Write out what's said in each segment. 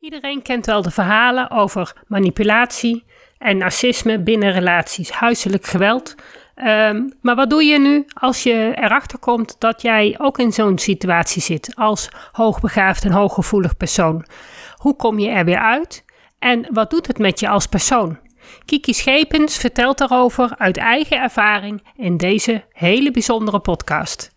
Iedereen kent wel de verhalen over manipulatie en narcisme binnen relaties, huiselijk geweld. Ehm, maar wat doe je nu als je erachter komt dat jij ook in zo'n situatie zit als hoogbegaafd en hooggevoelig persoon? Hoe kom je er weer uit en wat doet het met je als persoon? Kiki Schepens vertelt daarover uit eigen ervaring in deze hele bijzondere podcast.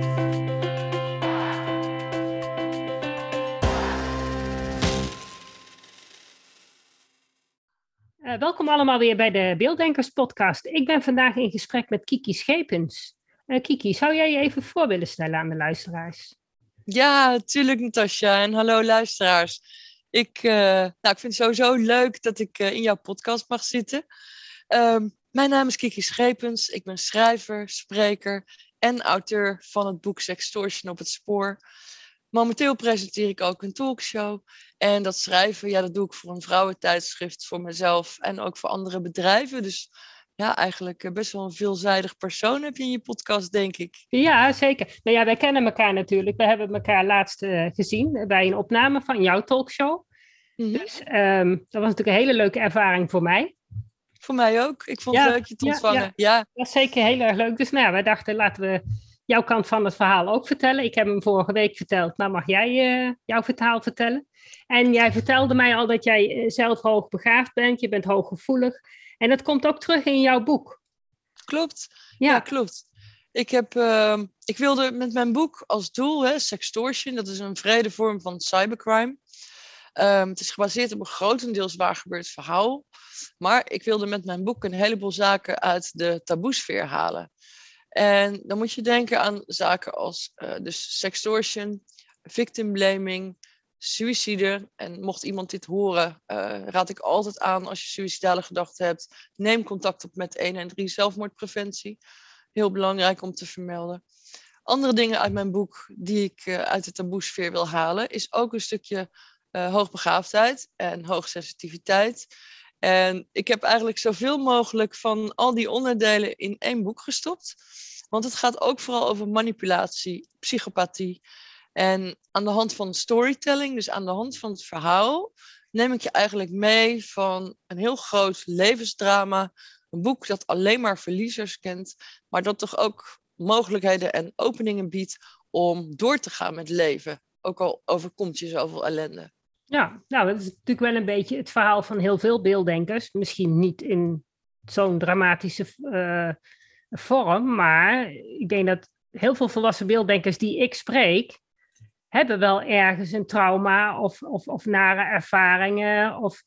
Uh, welkom allemaal weer bij de Beelddenkers podcast. Ik ben vandaag in gesprek met Kiki Schepens. Uh, Kiki, zou jij je even voor willen stellen aan de luisteraars? Ja, natuurlijk Natasja en hallo luisteraars. Ik, uh, nou, ik vind het sowieso leuk dat ik in jouw podcast mag zitten. Ehm, mijn naam is Kiki Schepens. Ik ben schrijver, spreker en auteur van het boek Sextortion op het spoor. Momenteel presenteer ik ook een talkshow. En dat schrijven, ja, dat doe ik voor een vrouwentijdschrift, voor mezelf en ook voor andere bedrijven. Dus ja, eigenlijk eh, best wel een veelzijdig persoon heb je in je podcast, denk ik. Ja, zeker. Nou ja, wij kennen elkaar natuurlijk. We hebben elkaar laatst uh, gezien bij een opname van jouw talkshow. -hmm. Dus um, dat was natuurlijk een hele leuke ervaring voor mij. Voor mij ook. Ik vond het leuk je te ontvangen. Ja, ja. Dat was zeker heel erg leuk. Dus nou ja, wij dachten, laten we jouw kant van het verhaal ook vertellen. Ik heb hem vorige week verteld, maar mag jij uh, jouw verhaal vertellen? En jij vertelde mij al dat jij eh, zelf hoogbegaafd bent, je bent hooggevoelig. En dat komt ook terug in jouw boek. Klopt, ja, ja klopt. Ik, heb, uh, ik wilde met mijn boek als doel, hè, sextortion, dat is een vrede vorm van cybercrime. Um, het is gebaseerd op een grotendeels waar gebeurd verhaal. Maar ik wilde met mijn boek een heleboel zaken uit de taboesfeer halen. En dan moet je denken aan zaken als uh, dus sextortion, victim blaming. En mocht iemand dit horen, uh, raad ik altijd aan als je suïcidale gedachten hebt, neem contact op met 113 zelfmoordpreventie. Heel belangrijk om te vermelden. Andere dingen uit mijn boek die ik uh, uit de taboesfeer wil halen, is ook een stukje hoogbegaafdheid en hoogsensitiviteit. En ik heb eigenlijk zoveel mogelijk van al die onderdelen in één boek gestopt. Want het gaat ook vooral over manipulatie, psychopathie. En aan de hand van storytelling, dus aan de hand van het verhaal, neem ik je eigenlijk mee van een heel groot levensdrama. Een boek dat alleen maar verliezers kent, maar dat toch ook mogelijkheden en openingen biedt om door te gaan met leven. Ook al overkomt je zoveel ellende. Ja, nou, dat is natuurlijk wel een beetje het verhaal van heel veel beelddenkers. Misschien niet in zo'n dramatische uh, vorm, maar ik denk dat heel veel volwassen beelddenkers die ik spreek, hebben wel ergens een trauma of, of, of nare ervaringen. Of,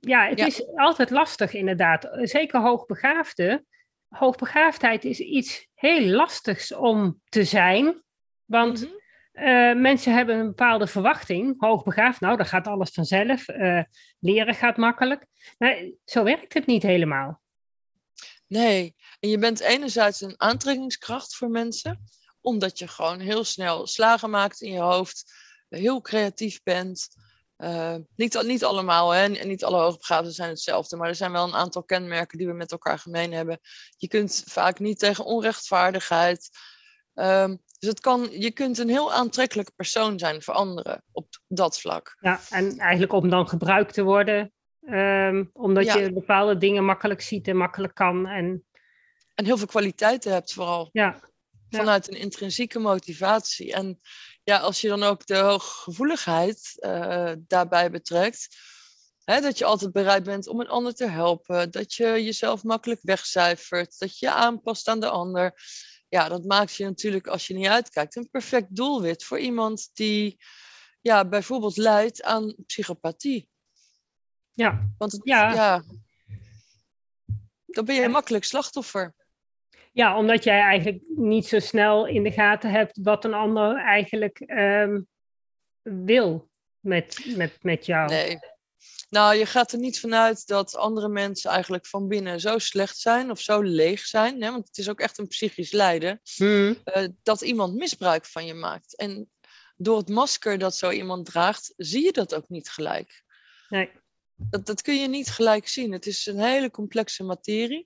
ja, het ja. is altijd lastig inderdaad. Zeker hoogbegaafde. Hoogbegaafdheid is iets heel lastigs om te zijn, want... Mm -hmm. Uh, mensen hebben een bepaalde verwachting, hoogbegaafd, nou, dan gaat alles vanzelf. Uh, leren gaat makkelijk. Maar zo werkt het niet helemaal. Nee, en je bent enerzijds een aantrekkingskracht voor mensen, omdat je gewoon heel snel slagen maakt in je hoofd, heel creatief bent. Uh, niet, niet allemaal, hè? niet alle hoogbegaafden zijn hetzelfde, maar er zijn wel een aantal kenmerken die we met elkaar gemeen hebben. Je kunt vaak niet tegen onrechtvaardigheid. Um, dus het kan, je kunt een heel aantrekkelijke persoon zijn voor anderen op dat vlak. Ja, en eigenlijk om dan gebruikt te worden, um, omdat ja. je bepaalde dingen makkelijk ziet en makkelijk kan. En, en heel veel kwaliteiten hebt vooral. Ja. Vanuit een intrinsieke motivatie. En ja, als je dan ook de hooggevoeligheid uh, daarbij betrekt, hè, dat je altijd bereid bent om een ander te helpen, dat je jezelf makkelijk wegcijfert, dat je je aanpast aan de ander ja, dat maakt je natuurlijk, als je niet uitkijkt, een perfect doelwit voor iemand die ja, bijvoorbeeld lijdt aan psychopathie. Ja. Want het, ja. ja. dan ben je een makkelijk slachtoffer. Ja, omdat jij eigenlijk niet zo snel in de gaten hebt wat een ander eigenlijk ehm, wil met, met, met jou. Nee. Nou, je gaat er niet vanuit dat andere mensen eigenlijk van binnen zo slecht zijn of zo leeg zijn. Hè? Want het is ook echt een psychisch lijden. Hmm. Uh, dat iemand misbruik van je maakt. En door het masker dat zo iemand draagt, zie je dat ook niet gelijk. Nee. Dat, dat kun je niet gelijk zien. Het is een hele complexe materie.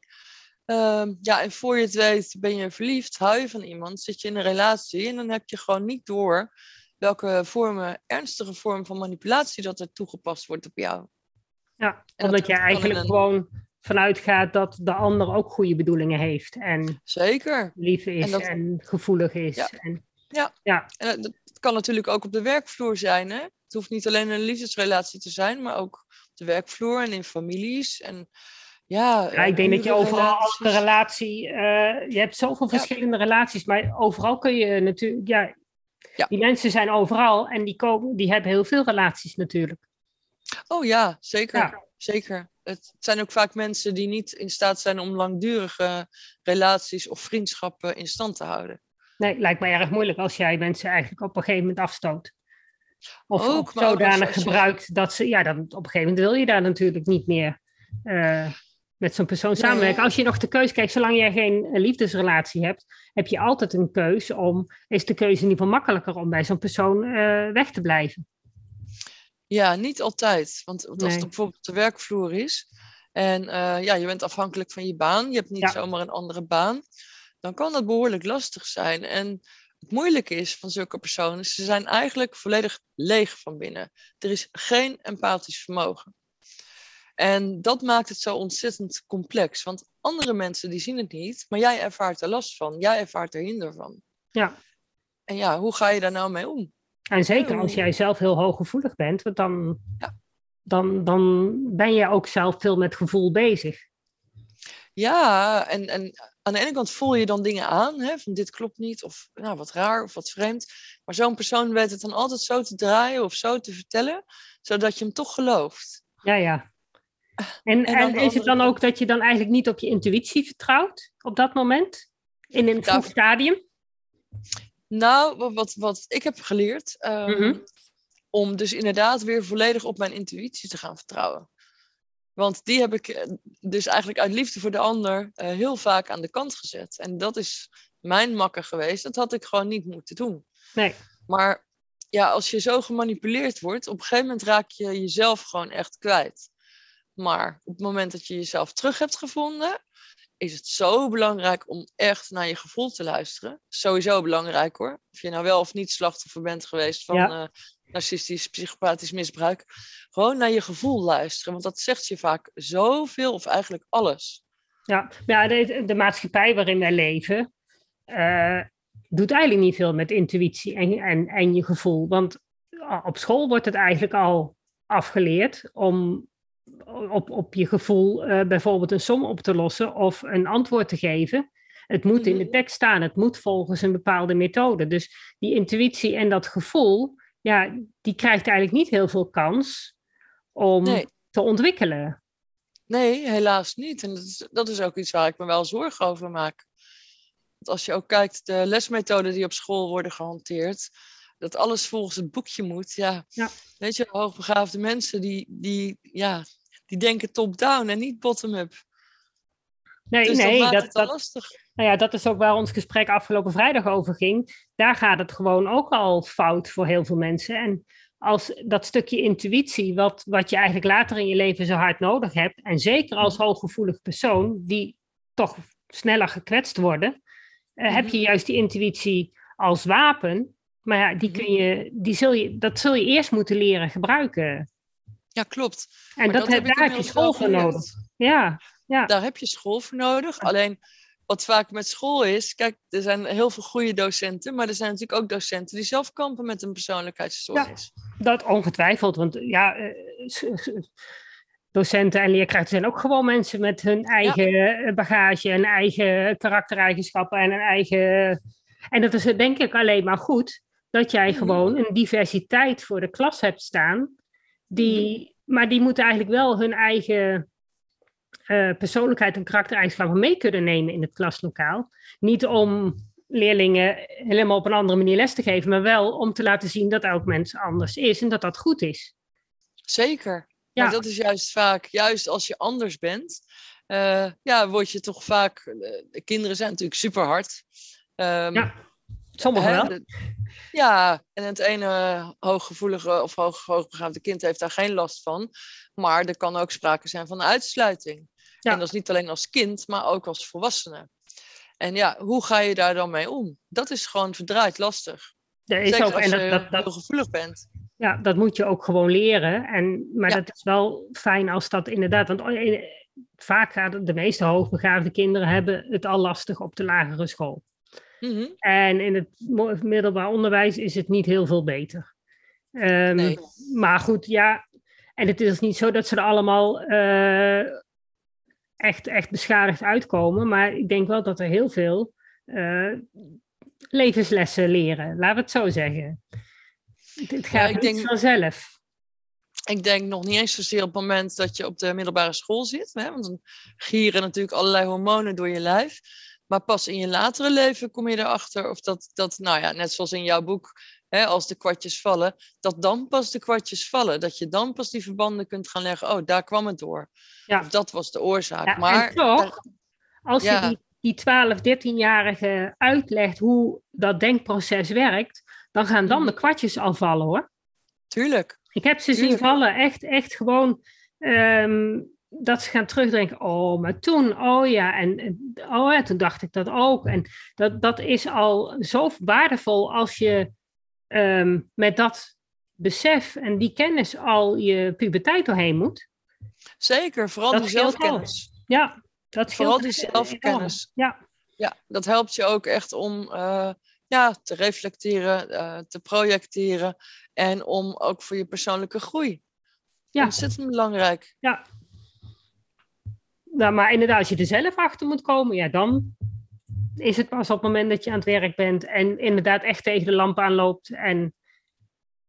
Ehm, ja, en voor je het weet ben je verliefd, hou je van iemand, zit je in een relatie en dan heb je gewoon niet door welke vormen, ernstige vormen van manipulatie dat er toegepast wordt op jou. Ja, omdat je eigenlijk gewoon vanuit gaat dat de ander ook goede bedoelingen heeft en Zeker. lief is en, gevoelig is. Ja. En, ja. ja. En dat kan natuurlijk ook op de werkvloer zijn. Hè? Het hoeft niet alleen een liefdesrelatie te zijn, maar ook op de werkvloer en in families. En ja, ja, ik denk dat je overal de relatie. Uh, je hebt zoveel verschillende relaties, maar overal kun je natuurlijk. Ja, ja. Die mensen zijn overal en die, komen, die hebben heel veel relaties natuurlijk. Oh ja, zeker. zeker. Het zijn ook vaak mensen die niet in staat zijn om langdurige relaties of vriendschappen in stand te houden. Nee, lijkt mij erg moeilijk als jij mensen eigenlijk op een gegeven moment afstoot. Of ook, zodanig gebruikt dat ze, ja, dan op een gegeven moment wil je daar natuurlijk niet meer uh, met zo'n persoon samenwerken. Als je nog de keuze kijkt, zolang jij geen liefdesrelatie hebt, heb je altijd een keuze om, is de keuze in ieder geval makkelijker om bij zo'n persoon uh, weg te blijven. Ja, niet altijd. Want als het bijvoorbeeld de werkvloer is en uh, ja, je bent afhankelijk van je baan, je hebt niet zomaar een andere baan, dan kan dat behoorlijk lastig zijn. En het moeilijke is van zulke personen, ze zijn eigenlijk volledig leeg van binnen. Er is geen empathisch vermogen. En dat maakt het zo ontzettend complex. Want andere mensen die zien het niet, maar jij ervaart er last van. Jij ervaart er hinder van. Ja. En ja, hoe ga je daar nou mee om? En zeker als jij zelf heel hooggevoelig bent, want dan, ja. dan, dan ben je ook zelf veel met gevoel bezig. Ja, en, en aan de ene kant voel je dan dingen aan, hè, van dit klopt niet, of nou, wat raar, of wat vreemd. Maar zo'n persoon weet het dan altijd zo te draaien of zo te vertellen, zodat je hem toch gelooft. Ja, ja. En, en, is het dan ook dat je dan eigenlijk niet op je intuïtie vertrouwt op dat moment? In een vroeg stadium? Nou, wat, wat ik heb geleerd, um, om dus inderdaad weer volledig op mijn intuïtie te gaan vertrouwen. Want die heb ik eh, dus eigenlijk uit liefde voor de ander uh, heel vaak aan de kant gezet. En dat is mijn makker geweest. Dat had ik gewoon niet moeten doen. Nee. Maar ja, als je zo gemanipuleerd wordt, op een gegeven moment raak je jezelf gewoon echt kwijt. Maar op het moment dat je jezelf terug hebt gevonden, is het zo belangrijk om echt naar je gevoel te luisteren. Sowieso belangrijk hoor. Of je nou wel of niet slachtoffer bent geweest van ja. uh, narcistisch, psychopathisch misbruik. Gewoon naar je gevoel luisteren, want dat zegt je vaak zoveel of eigenlijk alles. Ja, ja de, de maatschappij waarin wij leven uh, doet eigenlijk niet veel met intuïtie en, en, en je gevoel. Want op school wordt het eigenlijk al afgeleerd om op, op je gevoel uh, bijvoorbeeld een som op te lossen of een antwoord te geven. Het moet in de mhm. tekst staan, het moet volgens een bepaalde methode. Dus die intuïtie en dat gevoel, ja, die krijgt eigenlijk niet heel veel kans om nee. te ontwikkelen. Nee, helaas niet. En dat is, dat is ook iets waar ik me wel zorgen over maak. Want als je ook kijkt, de lesmethoden die op school worden gehanteerd, dat alles volgens het boekje moet. Ja, ja. weet je, hoogbegaafde mensen die, die, ja, die denken top-down en niet bottom-up. Nee, dus nee, dat, dat, dat, lastig. Nou ja, dat is ook waar ons gesprek afgelopen vrijdag over ging. Daar gaat het gewoon ook al fout voor heel veel mensen. En als dat stukje intuïtie, wat, wat je eigenlijk later in je leven zo hard nodig hebt, en zeker als mm. hooggevoelig persoon, die toch sneller gekwetst worden, uh, heb je mm-hmm. juist die intuïtie als wapen. Maar ja, die kun je, die zul je, dat zul je eerst moeten leren gebruiken. Ja, klopt. En dat, dat heb, daar heb je school voor nodig. Ja, ja. Daar heb je school voor nodig. Alleen wat vaak met school is, kijk, er zijn heel veel goede docenten, maar er zijn natuurlijk ook docenten die zelf kampen met een persoonlijkheidsstoornis. Ja, dat ongetwijfeld, want ja, eh, docenten en leerkrachten zijn ook gewoon mensen met hun eigen ja. bagage en eigen karaktereigenschappen en een eigen. En dat is denk ik alleen maar goed dat jij gewoon een diversiteit voor de klas hebt staan, die, maar die moeten eigenlijk wel hun eigen persoonlijkheid en karaktereigenschappen mee kunnen nemen in het klaslokaal. Niet om leerlingen helemaal op een andere manier les te geven, maar wel om te laten zien dat elk mens anders is en dat dat goed is. Zeker. Ja. Maar dat is juist vaak, juist als je anders bent, uh, ja, word je toch vaak. Eh, de kinderen zijn natuurlijk super hard. Um, ja, sommigen wel. ja, en het ene hooggevoelige of hoog, hoogbegaafde kind heeft daar geen last van. Maar er kan ook sprake zijn van uitsluiting. Ja. En dat is niet alleen als kind, maar ook als volwassene. En ja, hoe ga je daar dan mee om? Dat is gewoon verdraaid lastig. Er is ook, als en dat, je dat, dat, gevoelig bent. Ja, dat moet je ook gewoon leren. En, maar dat is wel fijn als dat inderdaad. Want vaak gaat de meeste hoogbegaafde kinderen hebben het al lastig op de lagere school. Mm En in het middelbaar onderwijs is het niet heel veel beter. Um, nee. Maar goed, ja. En het is niet zo dat ze er allemaal uh, echt, echt beschadigd uitkomen. Maar ik denk wel dat er heel veel uh, levenslessen leren. Laten we het zo zeggen. Het gaat ja, niet denk... vanzelf ik denk nog niet eens zozeer op het moment dat je op de middelbare school zit. Hè? Want dan gieren natuurlijk allerlei hormonen door je lijf. Maar pas in je latere leven kom je erachter of dat, dat nou ja, net zoals in jouw boek, hè, als de kwartjes vallen, dat dan pas de kwartjes vallen. Dat je dan pas die verbanden kunt gaan leggen. Oh, daar kwam het door. Ja. Of dat was de oorzaak. Ja, maar toch, als je die, die 12, 13-jarige uitlegt hoe dat denkproces werkt, dan gaan dan de mhm. kwartjes al vallen hoor. Tuurlijk. Ik heb ze zien vallen, echt, echt gewoon um, dat ze gaan terugdenken. Oh, maar toen, oh ja, en oh ja, toen dacht ik dat ook. En dat, dat is al zo waardevol als je um, met dat besef en die kennis al je puberteit doorheen moet. Zeker, vooral dat die zelfkennis. Ja, dat Vooral die zelfkennis. Ja. ja, dat helpt je ook echt om uh, ja, te reflecteren, uh, te projecteren en om ook voor je persoonlijke groei. Ja. Ontzettend belangrijk. Ja. Nou, maar inderdaad, als je er zelf achter moet komen, ja, dan is het pas op het moment dat je aan het werk bent en inderdaad echt tegen de lamp aanloopt en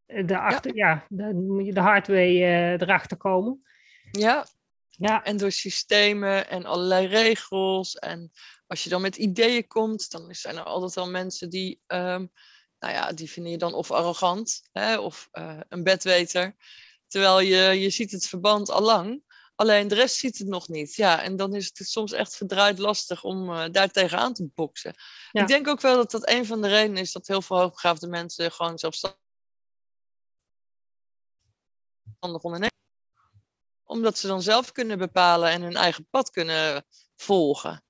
de, achter, ja. ja dan moet je de hardware uh, erachter komen. Ja. ja, en door systemen en allerlei regels. En als je dan met ideeën komt, dan zijn er altijd wel mensen die um, nou ja, die vind je dan of arrogant hè, of uh, een bedweter. Terwijl je, je ziet het verband al lang, alleen de rest ziet het nog niet. Ja, en dan is het soms echt verdraaid lastig om uh, daar tegenaan te boksen. Ik denk ook wel dat dat een van de redenen is dat heel veel hoogbegaafde mensen gewoon zelfstandig ondernemen. Omdat ze dan zelf kunnen bepalen en hun eigen pad kunnen volgen.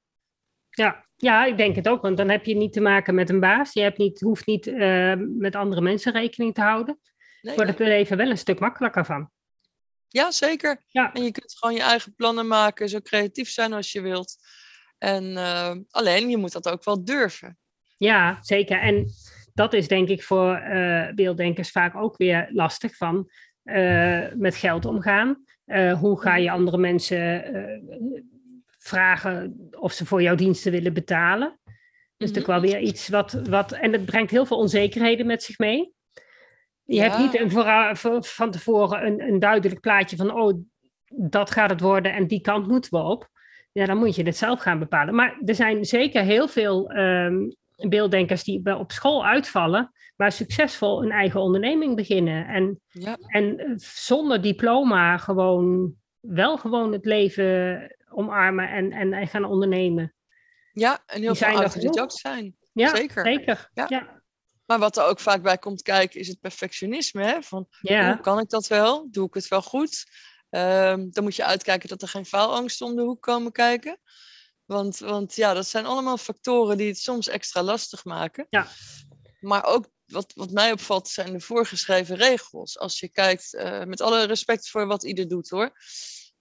Ja, ja, ik denk het ook, want dan heb je niet te maken met een baas. Je hebt niet, hoeft niet uh, met andere mensen rekening te houden. Nee, wordt het er even wel een stuk makkelijker van. Ja, zeker. Ja. En je kunt gewoon je eigen plannen maken, zo creatief zijn als je wilt. En uh, alleen, je moet dat ook wel durven. Ja, zeker. En dat is denk ik voor uh, beelddenkers vaak ook weer lastig van met geld omgaan. hoe ga je andere mensen vragen of ze voor jouw diensten willen betalen. Dus mm -hmm. wel weer iets wat, wat. En het brengt heel veel onzekerheden met zich mee. Je hebt niet een van tevoren een, een duidelijk plaatje van, oh, dat gaat het worden en die kant moeten we op. Ja, dan moet je het zelf gaan bepalen. Maar er zijn zeker heel veel um, beelddenkers die op school uitvallen, maar succesvol een eigen onderneming beginnen. En, ja. en eh, zonder diploma gewoon wel gewoon het leven omarmen en, en, en gaan ondernemen. Ja, en heel veel ouders ook zijn. Ja, zeker. zeker. Ja. Maar wat er ook vaak bij komt kijken is het perfectionisme. Hè? Van, ja. kan ik dat wel? Doe ik het wel goed? Um, dan moet je uitkijken dat er geen faalangst om de hoek komen kijken. Want, want ja, dat zijn allemaal factoren die het soms extra lastig maken. Ja. Maar ook wat, wat mij opvalt zijn de voorgeschreven regels. Als je kijkt, uh, met alle respect voor wat ieder doet hoor.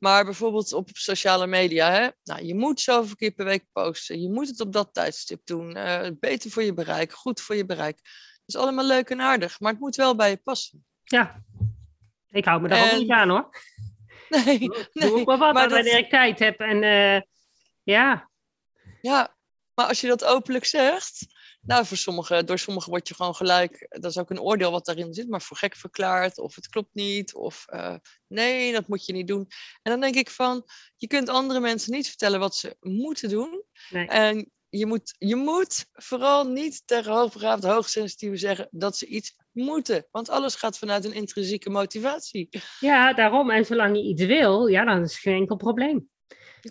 Maar bijvoorbeeld op sociale media, hè? Nou, je moet zoveel keer per week posten. Je moet het op dat tijdstip doen. Uh, beter voor je bereik, goed voor je bereik. Dat is allemaal leuk en aardig, maar het moet wel bij je passen. Ja, ik hou me daar en... ook niet aan hoor. Nee, doe, nee. Doe maar wat, maar wanneer ik tijd heb. En uh, ja. Ja, maar als je dat openlijk zegt, Nou, voor sommigen, door sommigen word je gewoon gelijk, dat is ook een oordeel wat daarin zit, maar voor gek verklaard, of het klopt niet, of uh, nee, dat moet je niet doen. En dan denk ik van, je kunt andere mensen niet vertellen wat ze moeten doen. Nee. En je moet, je moet vooral niet tegen hoogbegaafde, hoogsensitieve zeggen dat ze iets moeten. Want alles gaat vanuit een intrinsieke motivatie. Ja, daarom. En zolang je iets wil, ja, dan is het geen enkel probleem.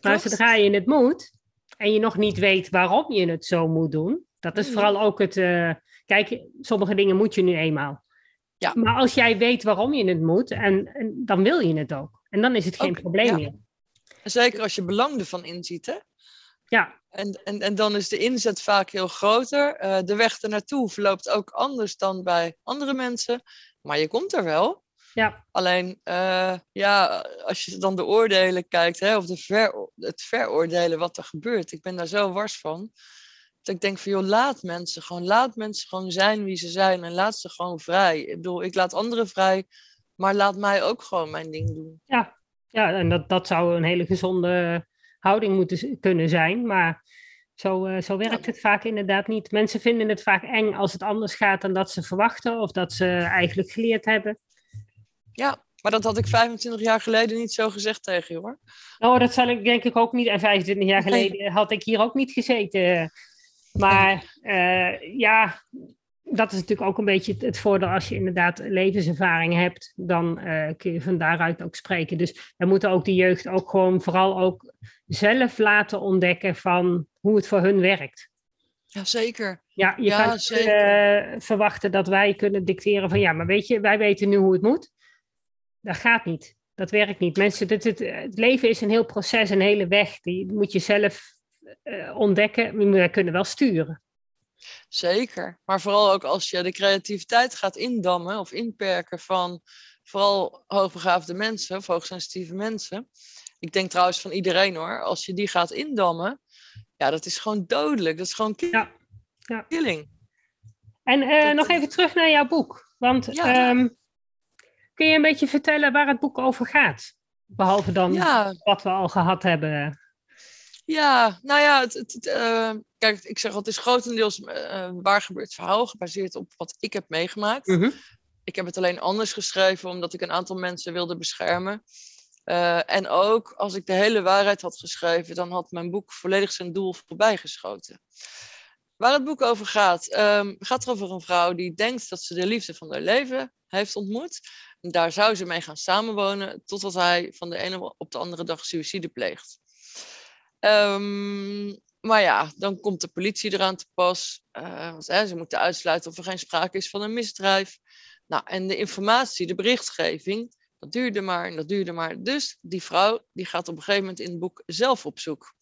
Maar zodra je het moet en je nog niet weet waarom je het zo moet doen, dat is vooral ook het. Uh, kijk, sommige dingen moet je nu eenmaal. Ja. Maar als jij weet waarom je het moet, en, en dan wil je het ook. En dan is het geen probleem meer. Zeker als je belang ervan inziet, hè? Ja. En, en, en dan is de inzet vaak heel groter. Uh, de weg ernaartoe verloopt ook anders dan bij andere mensen. Maar je komt er wel. Ja. Alleen, uh, ja, als je dan de oordelen kijkt, hè, of de ver, het veroordelen wat er gebeurt. Ik ben daar zo wars van. Dat ik denk van, joh, laat mensen gewoon, laat mensen gewoon zijn wie ze zijn. En laat ze gewoon vrij. Ik bedoel, ik laat anderen vrij, maar laat mij ook gewoon mijn ding doen. Ja, ja en dat, dat zou een hele gezonde houding moeten kunnen zijn. Maar zo, uh, zo werkt het vaak inderdaad niet. Mensen vinden het vaak eng als het anders gaat dan dat ze verwachten of dat ze eigenlijk geleerd hebben. Ja, maar dat had ik 25 jaar geleden niet zo gezegd tegen je hoor. Nou, dat zal ik denk ik ook niet. En 25 jaar geleden had ik hier ook niet gezeten. Maar uh, ja, dat is natuurlijk ook een beetje het, voordeel als je inderdaad levenservaring hebt, dan uh, kun je van daaruit ook spreken. Dus we moeten ook de jeugd ook gewoon vooral ook zelf laten ontdekken van hoe het voor hun werkt. Ja, zeker. Ja, je kan uh, verwachten dat wij kunnen dicteren van ja, maar weet je, wij weten nu hoe het moet. Dat gaat niet. Dat werkt niet. Mensen, het, het, het leven is een heel proces, een hele weg. Die moet je zelf uh, ontdekken. We kunnen wel sturen. Zeker. Maar vooral ook als je de creativiteit gaat indammen of inperken van vooral hoogbegaafde mensen of hoogsensitieve mensen. Ik denk trouwens van iedereen hoor. Als je die gaat indammen, ja, dat is gewoon dodelijk. Dat is gewoon ja. Ja. killing. En uh, nog even terug naar jouw boek. Want ja. um, kun je een beetje vertellen waar het boek over gaat? Behalve dan wat we al gehad hebben. Ja, nou ja, het, het, uh, kijk, ik zeg al, het is grotendeels uh, waar gebeurd verhaal, gebaseerd op wat ik heb meegemaakt. Mm Ik heb het alleen anders geschreven, omdat ik een aantal mensen wilde beschermen. Uh, en ook als ik de hele waarheid had geschreven, dan had mijn boek volledig zijn doel voorbijgeschoten. Waar het boek over gaat, um, gaat er over een vrouw die denkt dat ze de liefde van haar leven heeft ontmoet. En daar zou ze mee gaan samenwonen, totdat hij van de ene op de andere dag suïcide pleegt. Um, maar ja, dan komt de politie eraan te pas. Hè, ze moeten uitsluiten of er geen sprake is van een misdrijf. Nou, en de informatie, de berichtgeving, dat duurde maar en dat duurde maar. Dus die vrouw die gaat op een gegeven moment in het boek zelf op zoek.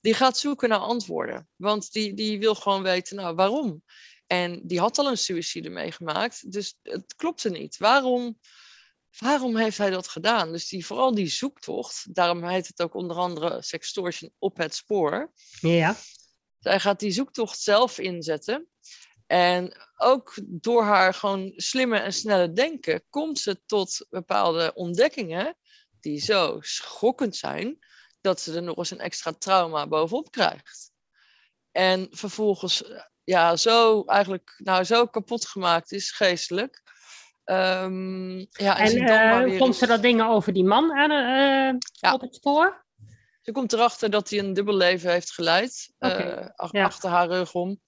Die gaat zoeken naar antwoorden. Want die, die wil gewoon weten, nou, waarom? En die had al een suïcide meegemaakt, dus het klopte niet. Waarom waarom heeft hij dat gedaan? Dus die, vooral die zoektocht, daarom heet het ook onder andere sextortion op het spoor. Ja. Zij gaat die zoektocht zelf inzetten. En ook door haar gewoon slimme en snelle denken komt ze tot bepaalde ontdekkingen die zo schokkend zijn dat ze er nog eens een extra trauma bovenop krijgt. En vervolgens ja, zo eigenlijk nou, zo kapot gemaakt is geestelijk Um, ja, en, en uh, komt ze dat dingen over die man aan, uh, ja. op het spoor? Ze komt erachter dat hij een dubbel leven heeft geleid, okay. uh, achter haar rug om.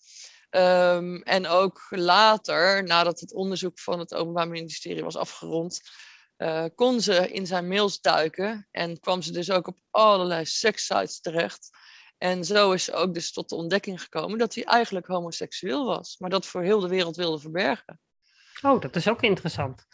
Um, en ook later, nadat het onderzoek van het Openbaar Ministerie was afgerond, kon ze in zijn mails duiken en kwam ze dus ook op allerlei sekssites terecht. En zo is ze ook dus tot de ontdekking gekomen dat hij eigenlijk homoseksueel was, maar dat voor heel de wereld wilde verbergen. Oh, dat is ook interessant.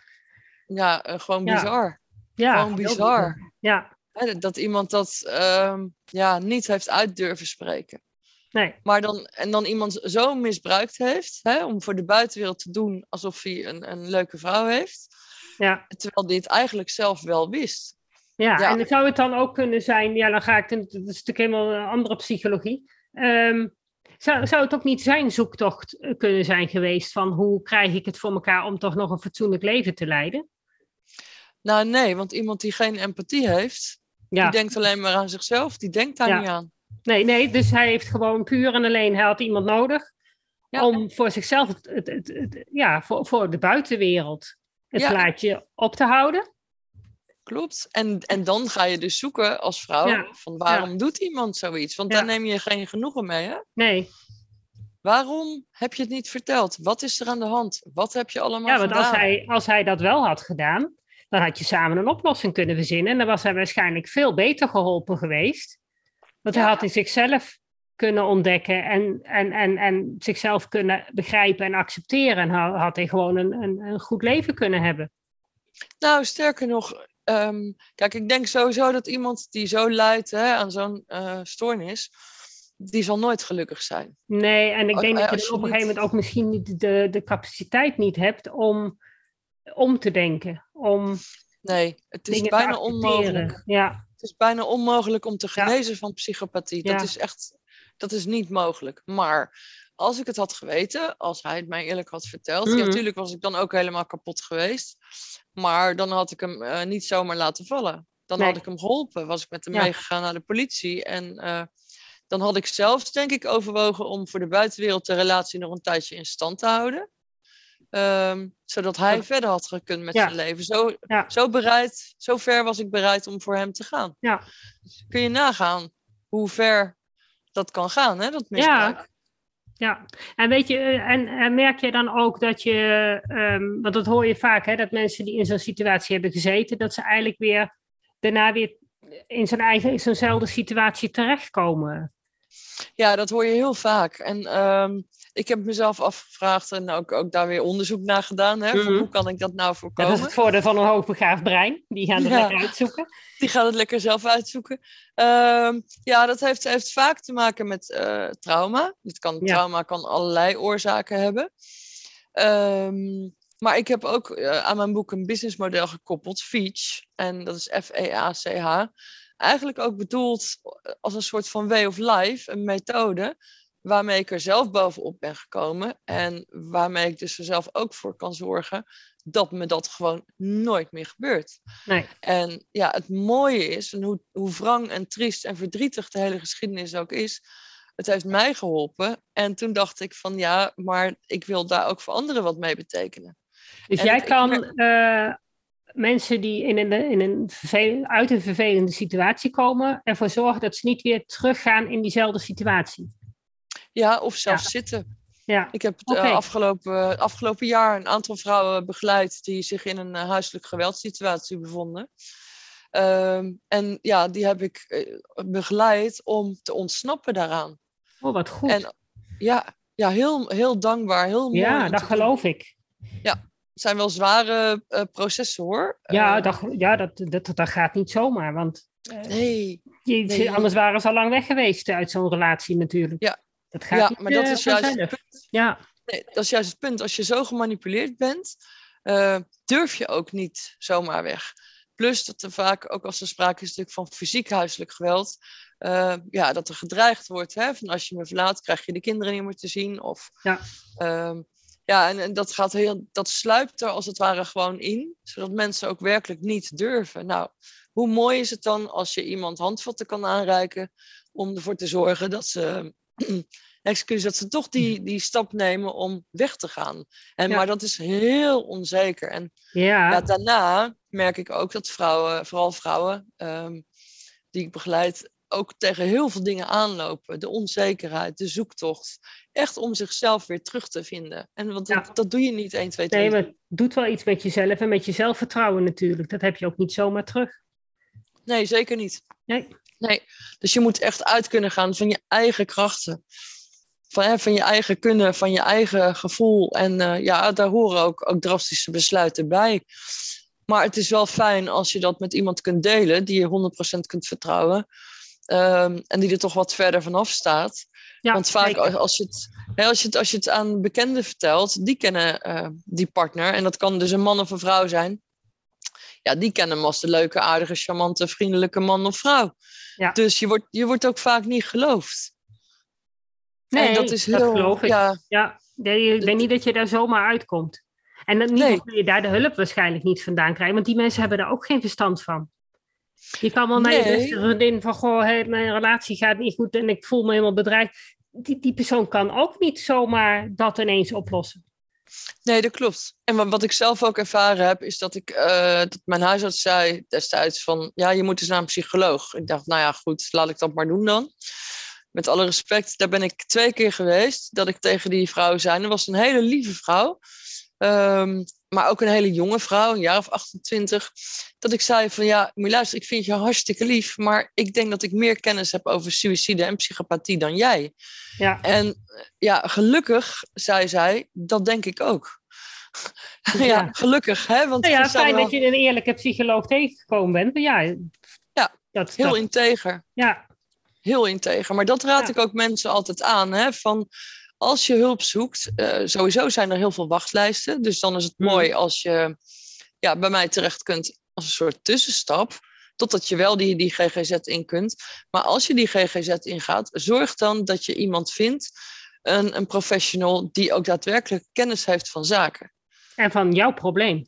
Ja, uh, gewoon bizar. Ja, gewoon bizar. Ja. Dat iemand dat uh, ja, niet heeft uit durven spreken. Nee. Maar dan, en dan iemand zo misbruikt heeft, hè, om voor de buitenwereld te doen alsof hij een, een leuke vrouw heeft. Ja. Terwijl het eigenlijk zelf wel wist. Ja, ja, en zou het dan ook kunnen zijn, ja, dan ga ik, dat is natuurlijk helemaal een andere psychologie. Um, zou, zou het ook niet zijn zoektocht eh, kunnen zijn geweest van hoe krijg ik het voor elkaar om toch nog een fatsoenlijk leven te leiden? Nou nee, want iemand die geen empathie heeft, die denkt alleen maar aan zichzelf, die denkt daar niet aan. Nee, nee, dus hij heeft gewoon puur en alleen, hij had iemand nodig om voor zichzelf, het, het, het, ja, voor, voor de buitenwereld, het plaatje op te houden. Klopt. En, en dan ga je dus zoeken als vrouw van waarom doet iemand zoiets? Want daar neem je geen genoegen mee, hè? Nee. Waarom heb je het niet verteld? Wat is er aan de hand? Wat heb je allemaal gedaan? Ja, want als hij, als hij dat wel had gedaan, dan had je samen een oplossing kunnen verzinnen. En dan was hij waarschijnlijk veel beter geholpen geweest. Want hij had in zichzelf kunnen ontdekken en, en, en, en zichzelf kunnen begrijpen en accepteren. En had hij gewoon een, een, een goed leven kunnen hebben. Nou, sterker nog, ehm, kijk, ik denk sowieso dat iemand die zo lijdt hè, aan zo'n uh, stoornis, die zal nooit gelukkig zijn. Nee, en ik denk dat je, op een gegeven moment ook misschien niet de, de capaciteit niet hebt om om te denken. Om nee, het is bijna onmogelijk. Ja. Het is bijna onmogelijk om te genezen van psychopathie. Dat is echt, dat is niet mogelijk. Maar als ik het had geweten, als hij het mij eerlijk had verteld, mm natuurlijk was ik dan ook helemaal kapot geweest. Maar dan had ik hem uh, niet zomaar laten vallen. Dan had ik hem geholpen. Was ik met hem meegegaan naar de politie. En uh, dan had ik zelfs, denk ik, overwogen om voor de buitenwereld de relatie nog een tijdje in stand te houden. Um, zodat hij verder had gekund met zijn leven. Zo, zo bereid, zo ver was ik bereid om voor hem te gaan. Ja. Dus kun je nagaan hoe ver dat kan gaan, hè, dat misbruik. Ja. Ja, en weet je, eh, en, en merk je dan ook dat je, um, want dat hoor je vaak, hè, dat mensen die in zo'n situatie hebben gezeten, dat ze eigenlijk weer daarna weer in zijn eigen, in zo'nzelfde situatie terechtkomen. Ja, dat hoor je heel vaak. En um, ik heb mezelf afgevraagd en ook, ook daar weer onderzoek naar gedaan. Hè, mhm. hoe kan ik dat nou voorkomen? dat is het voordeel van een hoogbegaafd brein. Die gaan het lekker uitzoeken. Die gaan het lekker zelf uitzoeken. Um, ja, dat heeft, heeft vaak te maken met uh, trauma. Het kan, Trauma kan allerlei oorzaken hebben. Um, maar ik heb ook uh, aan mijn boek een businessmodel gekoppeld, FEACH. En dat is F-E-A-C-H. Eigenlijk ook bedoeld als een soort van way of life, een methode waarmee ik er zelf bovenop ben gekomen en waarmee ik dus er zelf ook voor kan zorgen dat me dat gewoon nooit meer gebeurt. Nee. En ja, het mooie is, en hoe, hoe wrang en triest en verdrietig de hele geschiedenis ook is, het heeft mij geholpen. En toen dacht ik van ja, maar ik wil daar ook voor anderen wat mee betekenen. Dus jij kan eh, mensen die in een, in een uit een vervelende situatie komen, ervoor zorgen dat ze niet weer teruggaan in diezelfde situatie. Ja, of zelfs zitten. Ja. Ik heb het eh, afgelopen, afgelopen jaar een aantal vrouwen begeleid die zich in een uh, huiselijk geweldssituatie bevonden. Ehm, en ja, die heb ik eh, begeleid om te ontsnappen daaraan. Oh, wat goed. En, ja, ja heel, heel dankbaar, heel mooi. Ja, dat geloof ik. Ja, het zijn wel zware processen hoor. Ja, dat, ja dat, dat, dat gaat niet zomaar, want... nee, nee. Anders waren ze al lang weg geweest uit zo'n relatie natuurlijk. Ja, dat gaat ja, maar dat is juist het punt. Ja. Nee, dat is juist het punt. Als je zo gemanipuleerd bent, uh, durf je ook niet zomaar weg. Plus dat er vaak, ook als er sprake is natuurlijk van fysiek huiselijk geweld, uh, ja, dat er gedreigd wordt. Hè? Van als je me verlaat, krijg je de kinderen niet meer te zien. Of, ja, uh, ja en, en, dat, gaat heel, dat sluipt er als het ware gewoon in, zodat mensen ook werkelijk niet durven. Nou, hoe mooi is het dan als je iemand handvatten kan aanreiken om ervoor te zorgen dat ze excuus, dat ze toch die, die stap nemen om weg te gaan. En, Maar dat is heel onzeker. En ja. ja. daarna merk ik ook dat vrouwen, vooral vrouwen um, die ik begeleid, ook tegen heel veel dingen aanlopen. De onzekerheid, de zoektocht. Echt om zichzelf weer terug te vinden. En want dat, dat doe je niet 1, 2, 3. Nee, maar het doet wel iets met jezelf en met je zelfvertrouwen natuurlijk. Dat heb je ook niet zomaar terug. Nee, zeker niet. Nee. Nee, dus je moet echt uit kunnen gaan van je eigen krachten. Van, hè, van je eigen kunnen, van je eigen gevoel. En uh, ja, daar horen ook, ook drastische besluiten bij. Maar het is wel fijn als je dat met iemand kunt delen, die je 100% kunt vertrouwen. Um, en die er toch wat verder vanaf staat. Ja, Want vaak als je, het, hè, als, je het, als je het aan bekenden vertelt, die kennen uh, die partner. En dat kan dus een man of een vrouw zijn ja, die kennen hem als de leuke, aardige, charmante, vriendelijke man of vrouw. Ja. Dus je wordt, je wordt ook vaak niet geloofd. Nee, dat, is heel, geloof ik. Ja, ja ik denk niet dat je daar zomaar uitkomt. En dat niet nee. je daar de hulp waarschijnlijk niet vandaan krijgen, want die mensen hebben daar ook geen verstand van. Je kan wel naar je beste vriendin van, goh, mijn relatie gaat niet goed en ik voel me helemaal bedreigd. die, die persoon kan ook niet zomaar dat ineens oplossen. Nee, dat klopt. En wat ik zelf ook ervaren heb, is dat ik uh, dat mijn huisarts zei destijds van ja, je moet eens naar een psycholoog. Ik dacht, nou ja, goed, laat ik dat maar doen dan. Met alle respect, daar ben ik twee keer geweest. Dat ik tegen die vrouw zei. Dat was een hele lieve vrouw. Um, maar ook een hele jonge vrouw, een jaar of 28, dat ik zei van ja, moet je luisteren, ik vind je hartstikke lief, maar ik denk dat ik meer kennis heb over suïcide en psychopathie dan jij. Ja. En ja, gelukkig, zei zij, dat denk ik ook. ja, gelukkig. Hè? Want nou ja, fijn dat je een eerlijke psycholoog tegengekomen bent. Maar ja, ja dat, heel dat... integer. Ja. Heel integer. Maar dat raad ik ook mensen altijd aan. Hè? Van, als je hulp zoekt, uh, sowieso zijn er heel veel wachtlijsten. Dus dan is het hmm. mooi als je ja, bij mij terecht kunt als een soort tussenstap. Totdat je wel die, die GGZ in kunt. Maar als je die GGZ ingaat, zorg dan dat je iemand vindt, een, een professional, die ook daadwerkelijk kennis heeft van zaken. En van jouw probleem.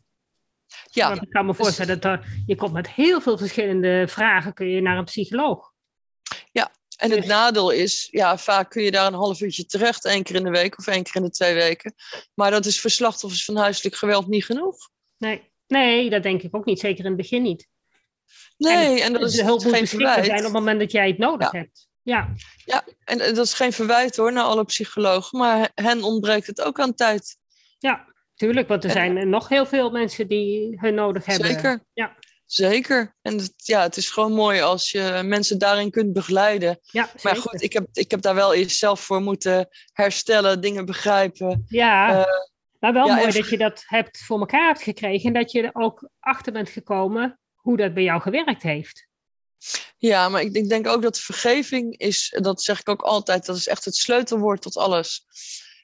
Ja. Want ik kan me dus voorstellen dat er, je komt met heel veel verschillende vragen, kun je naar een psycholoog. Ja, en het nadeel is, ja, vaak kun je daar een half uurtje terecht, één keer in de week of één keer in de twee weken. Maar dat is voor slachtoffers van huiselijk geweld niet genoeg. Nee, nee dat denk ik ook niet, zeker in het begin niet. Nee, en, dat is hulp geen verwijt. zijn op het moment dat jij het nodig hebt. Ja. ja, en dat is geen verwijt hoor naar alle psychologen, maar hen ontbreekt het ook aan tijd. Ja, tuurlijk, want er zijn nog heel veel mensen die hun nodig hebben. Zeker. Ja. Zeker. En het, ja, het is gewoon mooi als je mensen daarin kunt begeleiden. Ja, maar goed, ik heb, ik heb daar wel eerst zelf voor moeten herstellen, dingen begrijpen. Ja, uh, maar wel mooi dat je dat hebt voor elkaar hebt gekregen en dat je er ook achter bent gekomen hoe dat bij jou gewerkt heeft. Ja, maar ik, ik denk ook dat vergeving is, dat zeg ik ook altijd, dat is echt het sleutelwoord tot alles.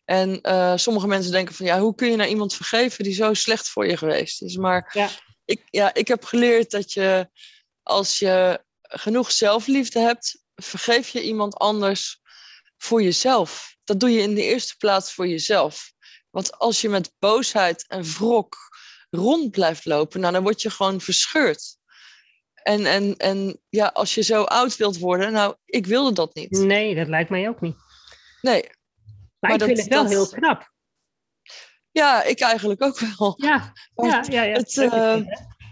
En uh, sommige mensen denken van ja, hoe kun je nou iemand vergeven die zo slecht voor je geweest is? Maar ja ik, ja, ik heb geleerd dat je als je genoeg zelfliefde hebt, vergeef je iemand anders voor jezelf. Dat doe je in de eerste plaats voor jezelf. Want als je met boosheid en wrok rond blijft lopen, nou, dan word je gewoon verscheurd. En, en, en ja, als je zo oud wilt worden, nou, ik wilde dat niet. Nee, dat lijkt mij ook niet. Nee. Maar, ik vind het wel heel knap. Ja, ik eigenlijk ook wel. Ja, ja, ja, ja. Het, uh,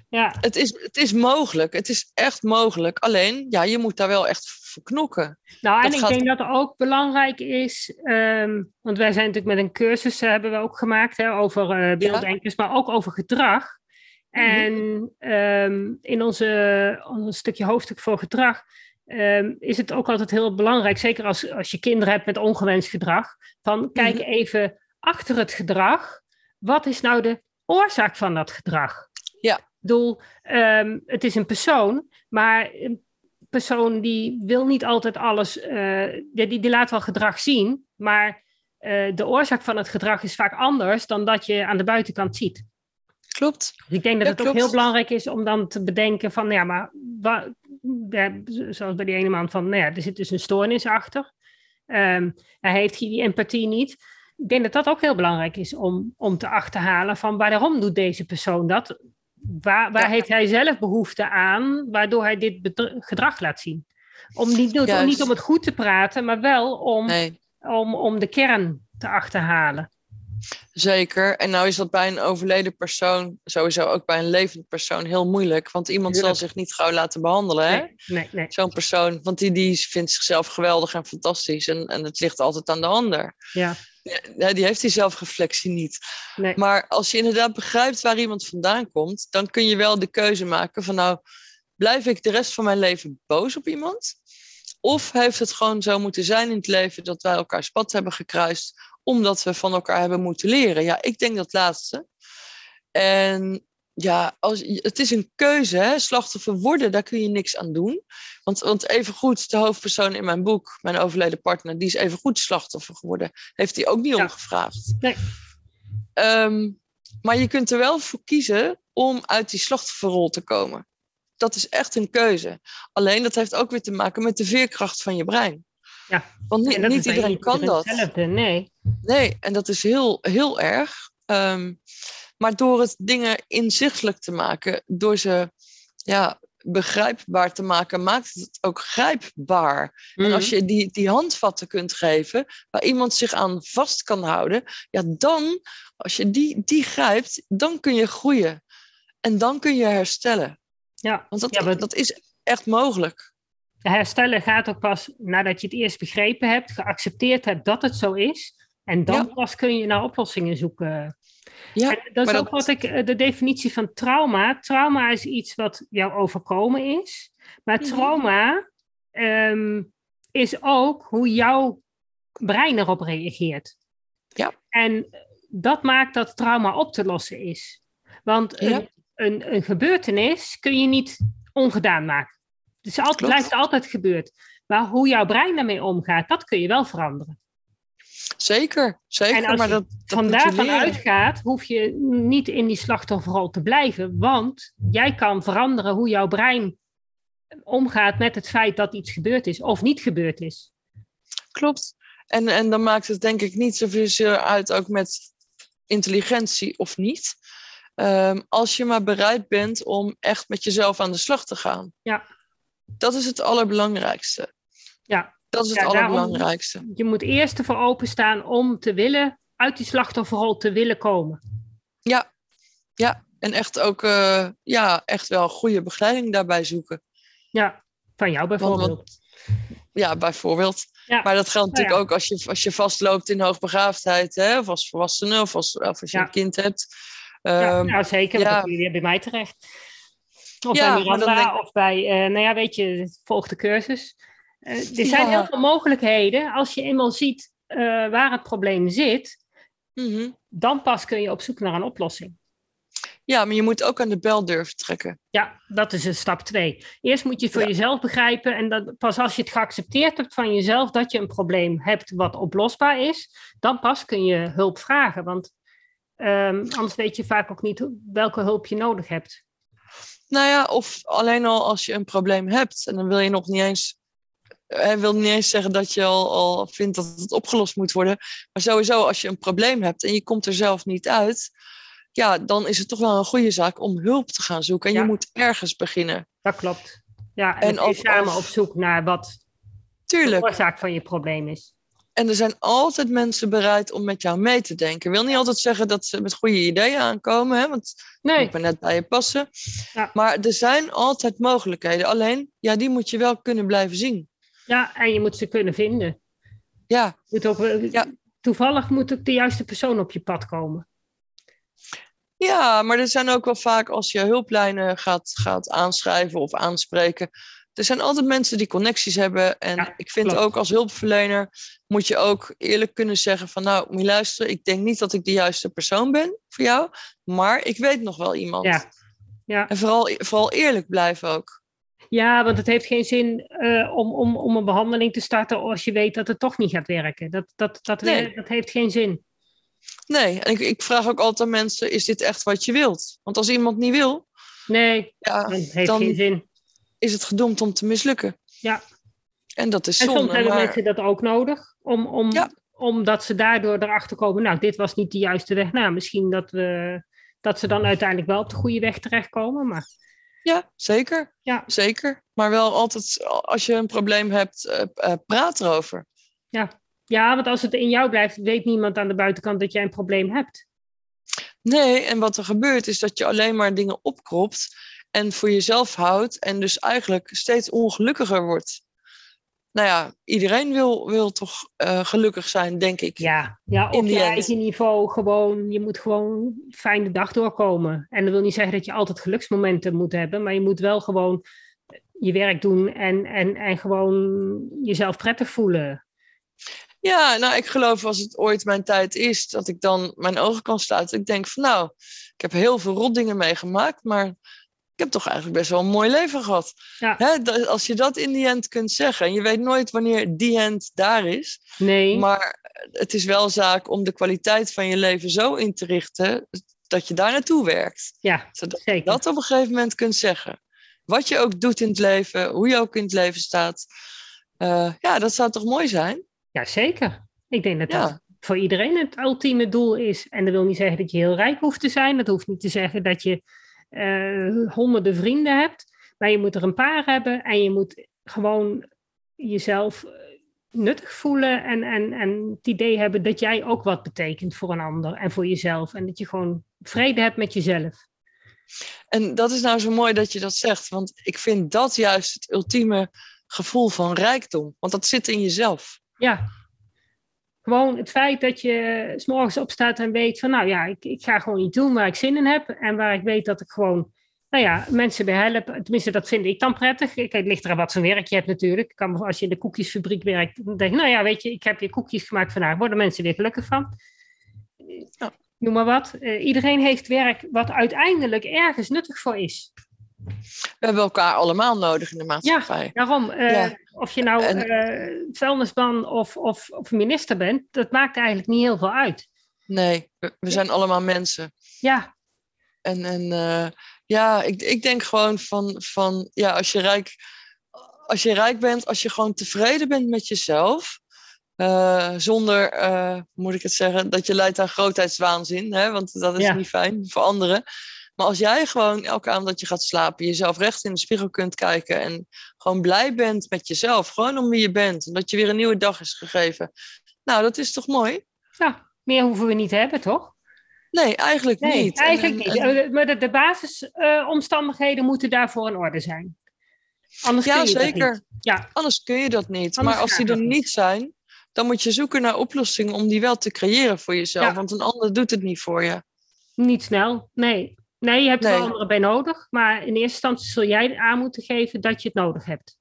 ja. Het, is, het is mogelijk. Het is echt mogelijk. Alleen, ja, je moet daar wel echt voor knokken. Nou, en ik denk dat het ook belangrijk is, ehm, want wij zijn natuurlijk met een cursus uh, hebben we ook gemaakt hè, over uh, beelddenkers, maar ook over gedrag. Mhm. En um, in onze, ons stukje hoofdstuk voor gedrag um, is het ook altijd heel belangrijk, zeker als, als je kinderen hebt met ongewenst gedrag, van kijk mhm. even achter het gedrag. Wat is nou de oorzaak van dat gedrag? Ja. Ik bedoel, um, het is een persoon, maar een persoon die wil niet altijd alles, uh, die, die, laat wel gedrag zien, maar uh, de oorzaak van het gedrag is vaak anders dan dat je aan de buitenkant ziet. Klopt. Dus ik denk dat het ook heel belangrijk is om dan te bedenken van, ja, maar ja, zoals bij die ene man van, nou ja, er zit dus een stoornis achter. Um, hij heeft die empathie niet ik denk dat dat ook heel belangrijk is om, om te achterhalen van waarom doet deze persoon dat? Waar, waar heeft hij zelf behoefte aan, waardoor hij dit gedrag laat zien? Om niet, om niet om het goed te praten, maar wel om, om, om de kern te achterhalen. Zeker. En nou is dat bij een overleden persoon, sowieso ook bij een levend persoon, heel moeilijk. Want iemand zal zich niet gauw laten behandelen. Hè? Nee, nee, nee. Zo'n persoon. Want die, die vindt zichzelf geweldig en fantastisch. En, en het ligt altijd aan de ander. Ja. Ja, die heeft die zelfreflectie niet. Nee. Maar als je inderdaad begrijpt waar iemand vandaan komt, dan kun je wel de keuze maken van nou, blijf ik de rest van mijn leven boos op iemand? Of heeft het gewoon zo moeten zijn in het leven dat wij elkaar pad hebben gekruist, omdat we van elkaar hebben moeten leren? Ja, ik denk dat laatste. En ja, als, het is een keuze, hè? slachtoffer worden, daar kun je niks aan doen. Want, want even goed, de hoofdpersoon in mijn boek, mijn overleden partner, die is even goed slachtoffer geworden. Heeft hij ook niet ja. omgevraagd. Nee. Ehm, maar je kunt er wel voor kiezen om uit die slachtofferrol te komen. Dat is echt een keuze. Alleen dat heeft ook weer te maken met de veerkracht van je brein. Ja. Want niet, niet iedereen kan dat. nee. Nee, en dat is heel, heel erg. Um, maar door het dingen inzichtelijk te maken, door ze ja, begrijpbaar te maken, maakt het ook grijpbaar. En als Mhm. je die, die handvatten kunt geven, waar iemand zich aan vast kan houden, ja, dan, als je die, die grijpt, dan kun je groeien. En dan kun je herstellen. Ja, Want dat, Ja, maar- dat is echt mogelijk. herstellen gaat ook pas nadat je het eerst begrepen hebt, geaccepteerd hebt dat het zo is. En dan Ja. pas kun je naar oplossingen zoeken. Ja, En dat is ook dat- wat ik, eh, de definitie van trauma. Trauma is iets wat jou overkomen is. Maar Mhm. trauma ehm, is ook hoe jouw brein erop reageert. Ja. En dat maakt dat trauma op te lossen is. Want Ja. een, een, een gebeurtenis kun je niet ongedaan maken. Het is altijd, Klopt. blijft altijd gebeurd. Maar hoe jouw brein daarmee omgaat, dat kun je wel veranderen. zeker, zeker. En als maar je dat, dat Van daarvan uitgaat, hoef je niet in die slachtofferrol te blijven. Want jij kan veranderen hoe jouw brein omgaat met het feit dat iets gebeurd is of niet gebeurd is. Klopt. En, en dan maakt het denk ik niet zoveel uit ook met intelligentie of niet. Ehm, als je maar bereid bent om echt met jezelf aan de slag te gaan. Ja. Dat is het allerbelangrijkste. Ja. Dat is het Ja, daarom- allerbelangrijkste. Je moet eerst ervoor openstaan om te willen, uit die slachtofferrol te willen komen. Ja, ja. En echt ook eh, ja, echt wel goede begeleiding daarbij zoeken. Ja, van jou bijvoorbeeld. want- ja, bijvoorbeeld. Ja. Maar dat geldt Nou natuurlijk ook als je, als je vastloopt in hoogbegaafdheid, hè? of als volwassene, of als, of als je Ja. een kind hebt. Ja, Ehm, nou, zeker, ja. dan kun je weer bij mij terecht. Of Ja, bij Miranda, of bij, eh, nou ja, weet je, volg de cursus. Eh, er zijn heel veel mogelijkheden. Als je eenmaal ziet eh, waar het probleem zit, mhm. dan pas kun je op zoek naar een oplossing. Ja, maar je moet ook aan de bel durven trekken. Ja, dat is een stap twee. Eerst moet je voor Ja. jezelf begrijpen en dat, pas als je het geaccepteerd hebt van jezelf dat je een probleem hebt wat oplosbaar is, dan pas kun je hulp vragen. Want ehm, anders weet je vaak ook niet welke hulp je nodig hebt. Nou ja, of alleen al als je een probleem hebt en dan wil je nog niet eens. Hij wil niet eens zeggen dat je al, al vindt dat het opgelost moet worden. Maar sowieso, als je een probleem hebt en je komt er zelf niet uit, ja, dan is het toch wel een goede zaak om hulp te gaan zoeken. En Ja. je moet ergens beginnen. Dat klopt. Ja, en, samen op zoek naar wat de Tuurlijk. oorzaak van je probleem is. En er zijn altijd mensen bereid om met jou mee te denken. Ik wil niet altijd zeggen dat ze met goede ideeën aankomen, hè, want Nee, moet maar net bij je passen. Ja. Maar er zijn altijd mogelijkheden. Alleen, ja, die moet je wel kunnen blijven zien. ja, en je moet ze kunnen vinden. Ja, Moet ook, eh, Ja. Toevallig moet ook de juiste persoon op je pad komen. Ja, maar er zijn ook wel vaak als je hulplijnen gaat, gaat aanschrijven of aanspreken. Er zijn altijd mensen die connecties hebben. En Ja, ik vind klopt. ook als hulpverlener moet je ook eerlijk kunnen zeggen van nou, moet je luisteren, ik denk niet dat ik de juiste persoon ben voor jou, maar ik weet nog wel iemand. Ja. Ja. En vooral, vooral eerlijk blijven ook. Ja, want het heeft geen zin eh, om, om, om een behandeling te starten als je weet dat het toch niet gaat werken. Dat, dat, dat, Nee. dat heeft geen zin. Nee, en ik, ik vraag ook altijd aan mensen, is dit echt wat je wilt? Want als iemand niet wil, Nee, ja, dat heeft dan- geen zin. Is het gedoemd om te mislukken. Ja. En dat is En zonde. soms hebben maar- mensen dat ook nodig, om, om, Ja. omdat ze daardoor erachter komen, nou, dit was niet de juiste weg. Nou, misschien dat, we, dat ze dan uiteindelijk wel op de goede weg terechtkomen. Maar Ja, zeker. Ja. Zeker. Maar wel altijd, als je een probleem hebt, eh, eh, praat erover. ja, want als het in jou blijft, weet niemand aan de buitenkant dat jij een probleem hebt. Nee, en wat er gebeurt is dat je alleen maar dingen opkropt en voor jezelf houdt en dus eigenlijk steeds ongelukkiger wordt. Nou ja, iedereen wil, wil toch eh, gelukkig zijn, denk ik. Ja, ja op je eigen niveau gewoon, je moet gewoon fijn de dag doorkomen. En dat wil niet zeggen dat je altijd geluksmomenten moet hebben, maar je moet wel gewoon je werk doen en, en, en gewoon jezelf prettig voelen. Ja, nou, ik geloof als het ooit mijn tijd is, dat ik dan mijn ogen kan sluiten. Ik denk van nou, ik heb heel veel rotdingen meegemaakt, maar ik heb toch eigenlijk best wel een mooi leven gehad. Ja. Hè, als je dat in die end kunt zeggen, en je weet nooit wanneer die end daar is, Nee, maar het is wel zaak om de kwaliteit van je leven zo in te richten dat je daar naartoe werkt. ja, Zodat je zeker. dat op een gegeven moment kunt zeggen. Wat je ook doet in het leven, hoe je ook in het leven staat. Eh, ja, dat zou toch mooi zijn? Ja, zeker. Ik denk dat Ja. dat voor iedereen het ultieme doel is. En dat wil niet zeggen dat je heel rijk hoeft te zijn. Dat hoeft niet te zeggen dat je eh, honderden vrienden hebt. Maar je moet er een paar hebben en je moet gewoon jezelf nuttig voelen en, en, en het idee hebben dat jij ook wat betekent voor een ander en voor jezelf. En dat je gewoon vrede hebt met jezelf. En dat is nou zo mooi dat je dat zegt, want ik vind dat juist het ultieme gevoel van rijkdom, want dat zit in jezelf. Ja, gewoon het feit dat je s morgens opstaat en weet van, nou ja, ik, ik ga gewoon iets doen waar ik zin in heb en waar ik weet dat ik gewoon nou ja, mensen bij helpen. Tenminste, dat vind ik dan prettig. Ik, het ligt er wat voor werk je hebt natuurlijk. Kan, als je in de koekjesfabriek werkt, dan denk je, nou ja, weet je, ik heb je koekjes gemaakt vandaag. Worden mensen weer gelukkig van? Noem maar wat. Uh, iedereen heeft werk wat uiteindelijk ergens nuttig voor is. We hebben elkaar allemaal nodig in de maatschappij. Ja, daarom. Uh, Of je nou en... uh, vuilnisman of, of, of minister bent, dat maakt eigenlijk niet heel veel uit. Nee, we, we zijn allemaal mensen. Ja. En, en ja, ik, ik denk gewoon van, van ja, als je rijk, als je rijk bent, als je gewoon tevreden bent met jezelf, uh, zonder, uh, moet ik het zeggen, dat je leidt aan grootheidswaanzin, hè, want dat is niet fijn voor anderen. Maar als jij gewoon elke avond dat je gaat slapen, jezelf recht in de spiegel kunt kijken en gewoon blij bent met jezelf, gewoon om wie je bent, en dat je weer een nieuwe dag is gegeven. Nou, dat is toch mooi? Ja, meer hoeven we niet te hebben, toch? Nee, eigenlijk nee, niet. Eigenlijk niet. Eh, maar de, de basisomstandigheden uh, moeten daarvoor in orde zijn. Anders ja, kun je zeker. Dat niet. Ja, Anders kun je dat niet. Anders maar als die er niet zijn, dan moet je zoeken naar oplossingen om die wel te creëren voor jezelf. Ja. Want een ander doet het niet voor je. niet snel. Nee. Nee, je hebt er Nee. anderen bij nodig. Maar in eerste instantie zul jij aan moeten geven dat je het nodig hebt.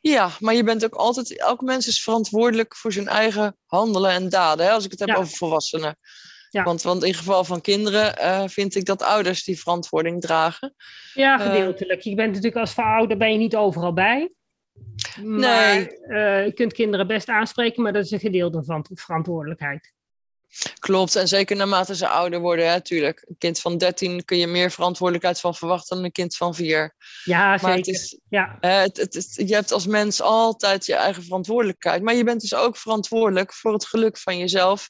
Ja, maar je bent ook altijd, elk mens is verantwoordelijk voor zijn eigen handelen en daden. Hè? Als ik het heb Ja. over volwassenen. Ja. Want, want in geval van kinderen eh, vind ik dat ouders die verantwoording dragen. Ja, Eh. gedeeltelijk. je bent natuurlijk als verouder ben je niet overal bij. Maar Nee. eh, je kunt kinderen best aanspreken, maar dat is een gedeelde van verantwoordelijkheid. Klopt, en zeker naarmate ze ouder worden, hè, tuurlijk. Een kind van 13 kun je meer verantwoordelijkheid van verwachten dan een kind van 4. Ja, Maar zeker. het is, Ja, het, je hebt als mens altijd je eigen verantwoordelijkheid. Maar je bent dus ook verantwoordelijk voor het geluk van jezelf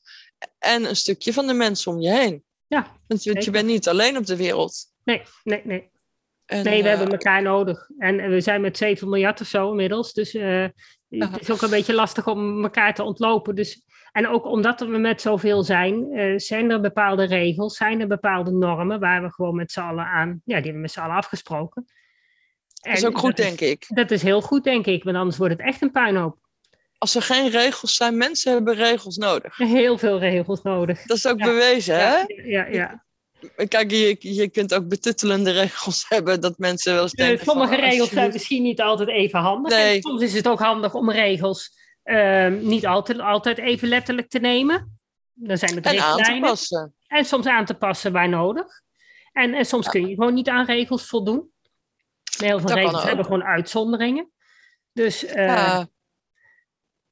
en een stukje van de mensen om je heen. ja. Want, je bent niet alleen op de wereld. Nee, nee, nee. En, Nee, we eh, hebben elkaar nodig. En eh, we zijn met 7 miljard of zo inmiddels. Dus eh, het is ook een beetje lastig om elkaar te ontlopen. Dus, en ook omdat we met zoveel zijn, eh, zijn er bepaalde regels, zijn er bepaalde normen waar we gewoon met z'n allen aan, ja, die hebben we met z'n allen afgesproken. dat is ook goed, denk ik. Dat is heel goed, denk ik, want anders wordt het echt een puinhoop. Als er geen regels zijn, mensen hebben regels nodig. Heel veel regels nodig. Dat is ook Ja. bewezen, hè? Ja, ja, ja. Kijk, je, je kunt ook betuttelende regels hebben, dat mensen wel eens Eh, sommige van, regels zijn misschien niet altijd even handig. Nee. En soms is het ook handig om regels ehm, niet altijd, altijd even letterlijk te nemen. Dan zijn het En aan te passen. En soms aan te passen waar nodig. En, en soms kun je gewoon niet aan regels voldoen. Heel veel Dat regels hebben gewoon uitzonderingen. Dus eh, Ja.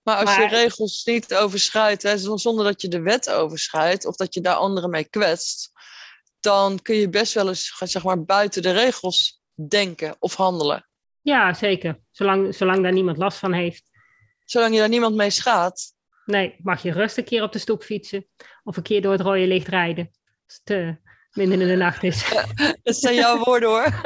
Maar als je regels niet overschrijdt, hè, zonder dat je de wet overschrijdt of dat je daar anderen mee kwetst, dan kun je best wel eens zeg maar, buiten de regels denken of handelen. ja, zeker. Zolang, zolang daar niemand last van heeft. Zolang je daar niemand mee schaadt. Nee, mag je rustig een keer op de stoep fietsen. Of een keer door het rode licht rijden. Als het eh, midden in de nacht is. Dat zijn jouw woorden hoor.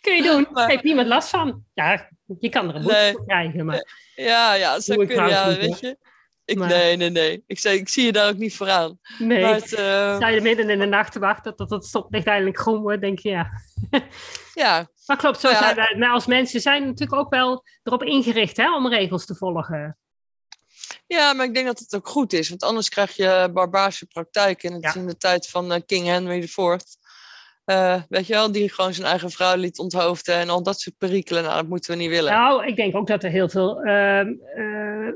Kun je doen. Maar- Heeft niemand last van. Ja, je kan er een boete Nee. voor krijgen. Maar Ja, ja, je, ja, weet je. Ik, Maar- Nee, nee, nee. Ik, zei, ik zie je daar ook niet voor aan. nee, Maar het, eh, sta je midden in de nacht te wachten tot het stoplicht eindelijk groen wordt, denk je ja. ja, Maar klopt, zo Ja. zijn wij. Maar als mensen zijn natuurlijk ook wel erop ingericht hè, om regels te volgen. Ja, maar ik denk dat het ook goed is. Want anders krijg je barbaarse praktijken. En Ja. is in de tijd van eh, King Henry IV. eh weet je wel, die gewoon zijn eigen vrouw liet onthoofden. En al dat soort perikelen. Nou, dat moeten we niet willen. Nou, ik denk ook dat er heel veel ehm, eh,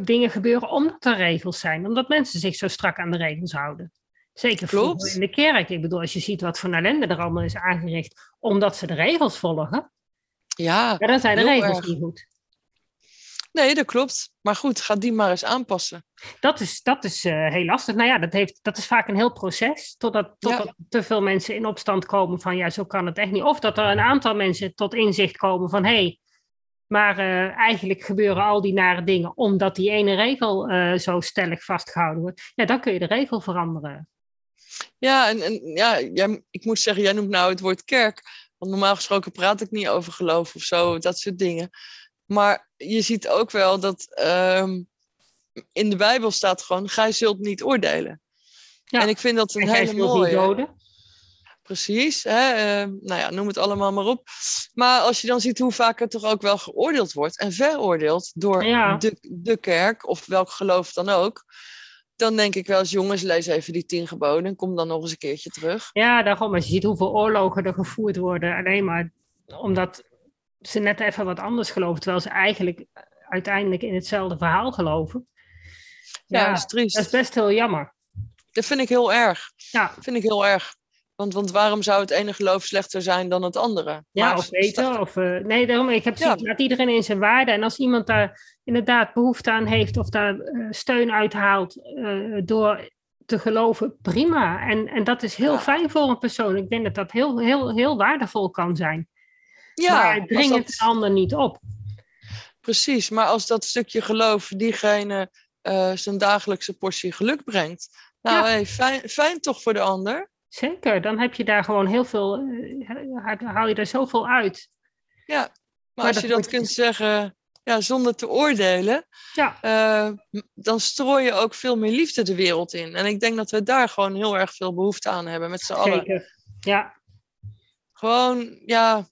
dingen gebeuren omdat er regels zijn. Omdat mensen zich zo strak aan de regels houden. Zeker Klopt. in de kerk. Ik bedoel, als je ziet wat voor ellende er allemaal is aangericht. Omdat ze de regels volgen. Ja, Ja, dan zijn de regels erg. niet goed. nee, dat klopt. Maar goed, ga die maar eens aanpassen. Dat is, dat is eh, heel lastig. Nou ja, dat, heeft, dat is vaak een heel proces. Totdat, totdat te veel mensen in opstand komen van ja, zo kan het echt niet. Of dat er een aantal mensen tot inzicht komen van hé, hey, maar eh, eigenlijk gebeuren al die nare dingen omdat die ene regel eh, zo stellig vastgehouden wordt. Ja, dan kun je de regel veranderen. Ja, en, en ja, jij, ik moet zeggen, jij noemt nou het woord kerk. Want normaal gesproken praat ik niet over geloof of zo, dat soort dingen. Maar je ziet ook wel dat ehm, in de Bijbel staat gewoon: gij zult niet oordelen. Ja. En ik vind dat een hele mooie. Precies. Hè? Uh, nou ja, noem het allemaal maar op. Maar als je dan ziet hoe vaak er toch ook wel geoordeeld wordt en veroordeeld door de, de kerk of welk geloof dan ook. Dan denk ik wel eens, jongens, lees even die tien geboden en kom dan nog eens een keertje terug. Ja, daarom. Als je ziet hoeveel oorlogen er gevoerd worden, alleen maar omdat ze net even wat anders geloven, terwijl ze eigenlijk uiteindelijk in hetzelfde verhaal geloven. Ja, ja dat, is dat is best heel jammer. Dat vind ik heel erg. Ja. Dat vind ik heel erg. Want, want waarom zou het ene geloof slechter zijn dan het andere? Ja, of beter. Of, uh, nee, daarom, ik heb ja. laat iedereen in zijn waarde. En als iemand daar inderdaad behoefte aan heeft of daar uh, steun uithaalt uh, door te geloven, prima. En, en dat is heel fijn voor een persoon. Ik denk dat dat heel, heel, heel waardevol kan zijn. Ja, maar dring dat... het ander niet op. Precies, maar als dat stukje geloof diegene zijn dagelijkse portie geluk brengt. Nou, ja. hey, fijn, fijn toch voor de ander? Zeker, dan heb je daar gewoon heel veel, uh, haal je er zoveel uit. Ja, maar, maar als je dat kunt zeggen ja, zonder te oordelen, ja. Uh, dan strooi je ook veel meer liefde de wereld in. En ik denk dat we daar gewoon heel erg veel behoefte aan hebben met z'n allen. Zeker, ja. Gewoon, ja,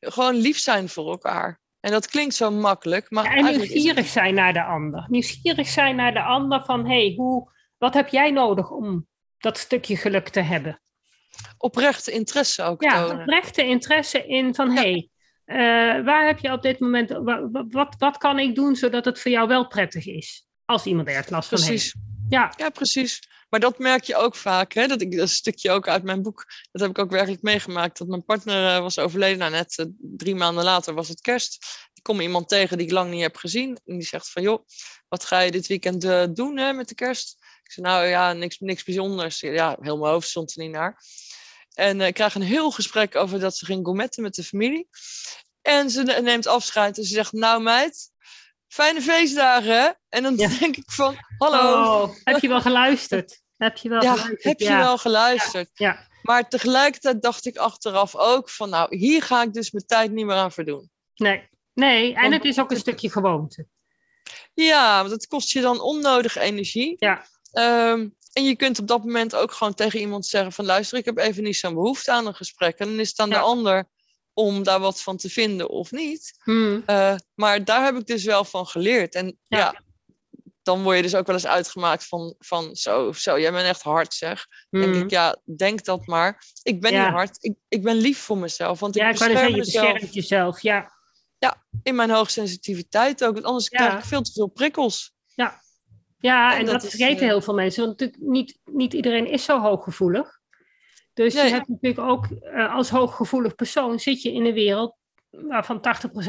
gewoon lief zijn voor elkaar. En dat klinkt zo makkelijk, maar... en nieuwsgierig zijn naar de ander. Nieuwsgierig zijn naar de ander van, hé, hey, hoe, wat heb jij nodig om dat stukje geluk te hebben. Oprechte interesse ook ja, tonen. oprechte interesse in van, hé, hey, uh, waar heb je op dit moment, wat, wat, wat kan ik doen zodat het voor jou wel prettig is? Als iemand ergens last van heeft. Ja. ja, precies. Maar dat merk je ook vaak. Hè? Dat, ik, dat stukje ook uit mijn boek. Dat heb ik ook werkelijk meegemaakt. Dat mijn partner uh, was overleden. Nou, net uh, drie maanden later was het kerst. Ik kom iemand tegen die ik lang niet heb gezien. En die zegt van, joh, wat ga je dit weekend doen hè, met de kerst? Ik zei, nou ja, niks, niks bijzonders. Ja, heel mijn hoofd stond er niet naar. En uh, ik krijg een heel gesprek over dat ze ging gourmetten met de familie. En ze neemt afscheid en ze zegt, nou meid, fijne feestdagen. Hè? En dan denk ik van, hallo. Oh, heb je wel geluisterd? Heb je wel ja, geluisterd? heb je wel geluisterd. Ja, Maar tegelijkertijd dacht ik achteraf ook van, nou, hier ga ik dus mijn tijd niet meer aan verdoen. Nee, nee. en het is ook een stukje gewoonte. Ja, want het kost je dan onnodige energie. Ja. Um, en je kunt op dat moment ook gewoon tegen iemand zeggen van luister, ik heb even niet zo'n behoefte aan een gesprek. En dan is het aan de ander om daar wat van te vinden of niet. Hmm. Uh, maar daar heb ik dus wel van geleerd. En ja. ja. dan word je dus ook wel eens uitgemaakt van, van zo, zo, jij bent echt hard zeg. Hmm. denk ik, ja, denk dat maar. Ik ben niet hard, ik, ik ben lief voor mezelf. Want ja, ik bescherm zeggen, je beschermt jezelf, ja. Ja, in mijn hoogsensitiviteit ook. Want anders krijg ik veel te veel prikkels. Ja, ja, en, dat, dat vergeten uh... heel veel mensen. Want natuurlijk niet, niet iedereen is zo hooggevoelig. Dus je hebt natuurlijk ook uh, als hooggevoelig persoon zit je in een wereld waarvan 80%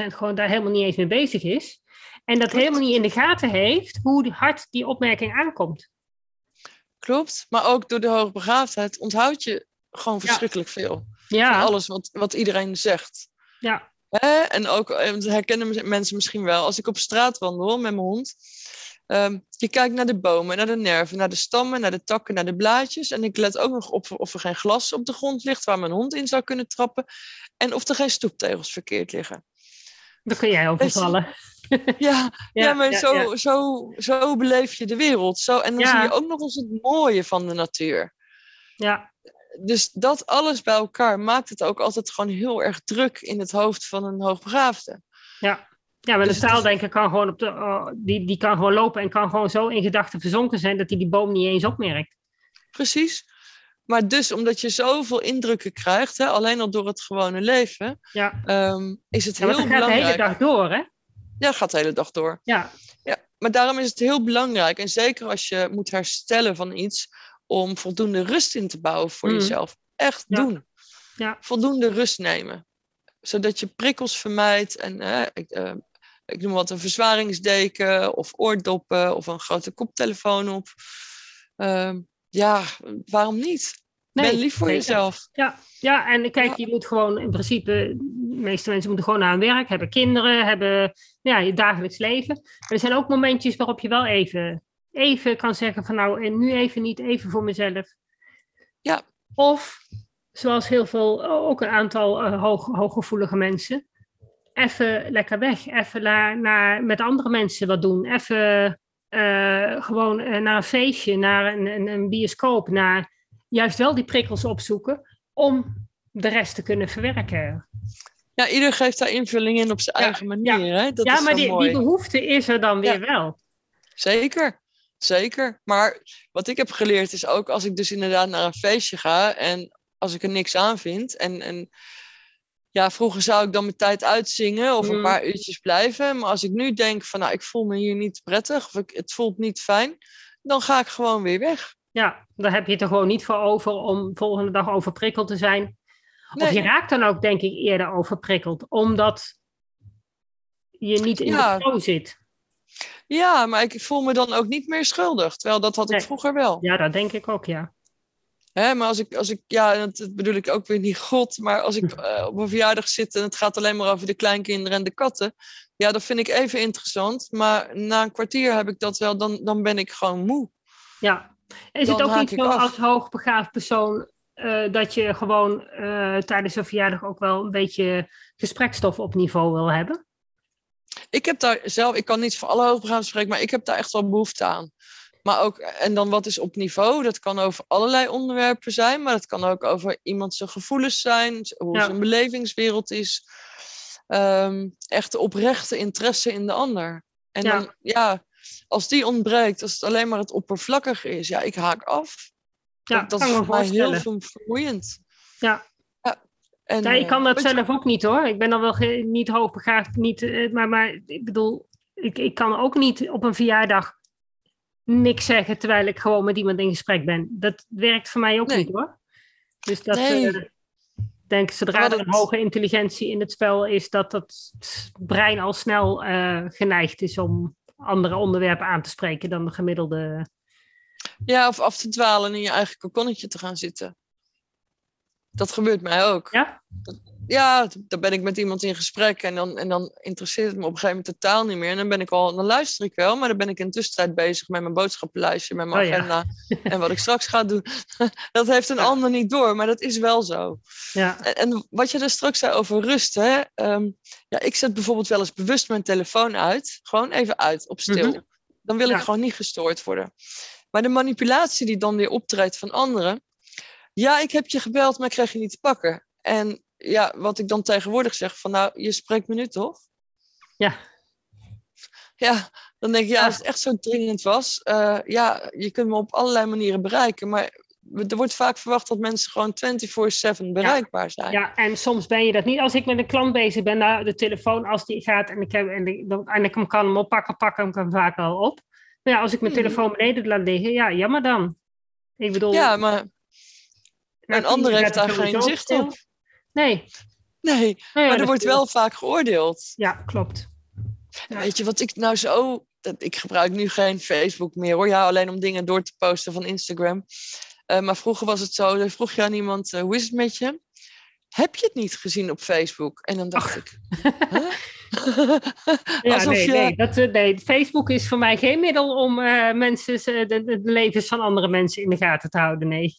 gewoon daar helemaal niet eens mee bezig is. En dat helemaal niet in de gaten heeft hoe hard die opmerking aankomt. Klopt, maar ook door de hoogbegaafdheid onthoud je gewoon verschrikkelijk ja. veel. Ja. Van alles wat, wat iedereen zegt. Ja. Hè? En ook, eh, herkennen mensen misschien wel, als ik op straat wandel met mijn hond, Um, je kijkt naar de bomen, naar de nerven, naar de stammen, naar de takken, naar de blaadjes. En ik let ook nog op of er geen glas op de grond ligt waar mijn hond in zou kunnen trappen. En of er geen stoeptegels verkeerd liggen. Daar kun jij overvallen. Ja, ja, ja, maar ja, zo, Zo, zo beleef je de wereld. Zo, en dan zie je ook nog eens het mooie van de natuur. Ja. Dus dat alles bij elkaar maakt het ook altijd gewoon heel erg druk in het hoofd van een hoogbegaafde. Ja. Ja, maar dus de taaldenker kan gewoon, op de, uh, die, die kan gewoon lopen en kan gewoon zo in gedachten verzonken zijn dat hij die boom niet eens opmerkt. Precies. Maar dus omdat je zoveel indrukken krijgt, hè, alleen al door het gewone leven, ja. Um, is het ja, heel belangrijk. Gaat de hele dag door, hè? Ja, het gaat de hele dag door. Ja. ja. Maar daarom is het heel belangrijk, en zeker als je moet herstellen van iets, om voldoende rust in te bouwen voor mm. jezelf. Echt ja. doen. Ja. Voldoende rust nemen. Zodat je prikkels vermijdt en uh, uh, ik noem wat een verzwaringsdeken of oordoppen of een grote koptelefoon op. Uh, ja, waarom niet? Nee, ben lief voor jezelf. Ja, ja, en kijk, je moet gewoon in principe, de meeste mensen moeten gewoon naar hun werk, hebben kinderen, hebben ja, je dagelijks leven. Maar er zijn ook momentjes waarop je wel even, even kan zeggen van nou, en nu even niet, even voor mezelf. Ja. Of zoals heel veel, ook een aantal uh, hoog, hooggevoelige mensen, even lekker weg. Even naar, met andere mensen wat doen. Even uh, gewoon uh, naar een feestje, naar een, een, een, bioscoop, naar juist wel die prikkels opzoeken om de rest te kunnen verwerken. Ja, ieder geeft daar invulling in op zijn eigen manier. Ja, hè? Dat ja is maar die, mooi. die behoefte is er dan weer wel. Zeker, zeker. Maar wat ik heb geleerd is ook als ik dus inderdaad naar een feestje ga en als ik er niks aan vind en, en ja, vroeger zou ik dan mijn tijd uitzingen of een Mm. paar uurtjes blijven. Maar als ik nu denk van nou, ik voel me hier niet prettig of ik, het voelt niet fijn, dan ga ik gewoon weer weg. Ja, daar heb je het er gewoon niet voor over om volgende dag overprikkeld te zijn. Of je raakt dan ook, denk ik, eerder overprikkeld, omdat je niet in Ja. de flow zit. Ja, maar ik voel me dan ook niet meer schuldig. Terwijl dat had ik vroeger wel. Ja, dat denk ik ook, ja. Hè, maar als ik, als ik, ja, en dat, bedoel ik ook weer niet God, maar als ik eh, op een verjaardag zit en het gaat alleen maar over de kleinkinderen en de katten, ja, dat vind ik even interessant. Maar na een kwartier heb ik dat wel, dan, dan ben ik gewoon moe. ja. Is Dan het ook niet zo af. als hoogbegaafd persoon eh, dat je gewoon eh, tijdens een verjaardag ook wel een beetje gesprekstof op niveau wil hebben? Ik heb daar zelf, ik kan niet voor alle hoogbegaafden spreken, maar ik heb daar echt wel behoefte aan. Maar ook, en dan wat is op niveau? Dat kan over allerlei onderwerpen zijn, maar dat kan ook over iemand zijn gevoelens zijn, hoe Ja. zijn belevingswereld is. Ehm, echt oprechte interesse in de ander. En Ja. dan, ja, als die ontbreekt, als het alleen maar het oppervlakkige is, ja, ik haak af. Ja, dat dat is voor mij heel vermoeiend. Ja. En, Ja, ik eh, kan dat weet je- zelf ook niet hoor. Ik ben dan wel niet hoogbegaafd, niet, eh, maar, maar ik bedoel, ik, ik kan ook niet op een verjaardag niks zeggen terwijl ik gewoon met iemand in gesprek ben. Dat werkt voor mij ook Nee. niet hoor. Dus dat, Nee. ik denk zodra Maar er dat- een hoge intelligentie in het spel is, dat dat brein al snel eh, geneigd is om andere onderwerpen aan te spreken dan de gemiddelde. Ja, of af te dwalen en in je eigen kokonnetje te gaan zitten. Dat gebeurt mij ook. Ja? Ja, dan ben ik met iemand in gesprek en dan, en dan interesseert het me op een gegeven moment totaal niet meer. En dan ben ik al, dan luister ik wel, maar dan ben ik in de tussentijd bezig met mijn boodschappenlijstje, met mijn Oh ja. agenda en wat ik straks ga doen. dat heeft een Ja. ander niet door, maar dat is wel zo. Ja, En, en wat je er straks zei over rust, hè? ehm, ja, ik zet bijvoorbeeld wel eens bewust mijn telefoon uit, gewoon even uit, op stil. Mhm. Dan wil ik gewoon niet gestoord worden. Maar de manipulatie die dan weer optreedt van anderen, ja, ik heb je gebeld, maar ik krijg je niet te pakken. En ja, wat ik dan tegenwoordig zeg, van nou, je spreekt me nu toch? Ja. Ja, dan denk ik, ja, als het echt zo dringend was, eh, ja, je kunt me op allerlei manieren bereiken, maar er wordt vaak verwacht dat mensen gewoon 24/7 bereikbaar zijn. Ja, en soms ben je dat niet. Als ik met een klant bezig ben, nou, de telefoon, als die gaat en ik, heb, en dan- en ik hem kan hem oppakken, pak hem hem vaak wel op. Maar ja, als ik mijn Mhm. telefoon beneden laat liggen, ja, jammer dan. Ik bedoel, Ja, maar na een ander heeft daar geen zicht op. Nee, Nee, nee maar er wordt wel vaak geoordeeld. Ja, klopt. Ja. Weet je wat ik nou zo. Dat, ik gebruik nu geen Facebook meer hoor. Ja, alleen om dingen door te posten van Instagram. Eh, maar vroeger was het zo. Dan vroeg je aan iemand: eh, hoe is het met je? Heb je het niet gezien op Facebook? En dan dacht ik. Huh? Ja, nee, je. nee, dat, eh, nee, Facebook is voor mij geen middel om eh, mensen, de levens van andere mensen in de gaten te houden. Nee.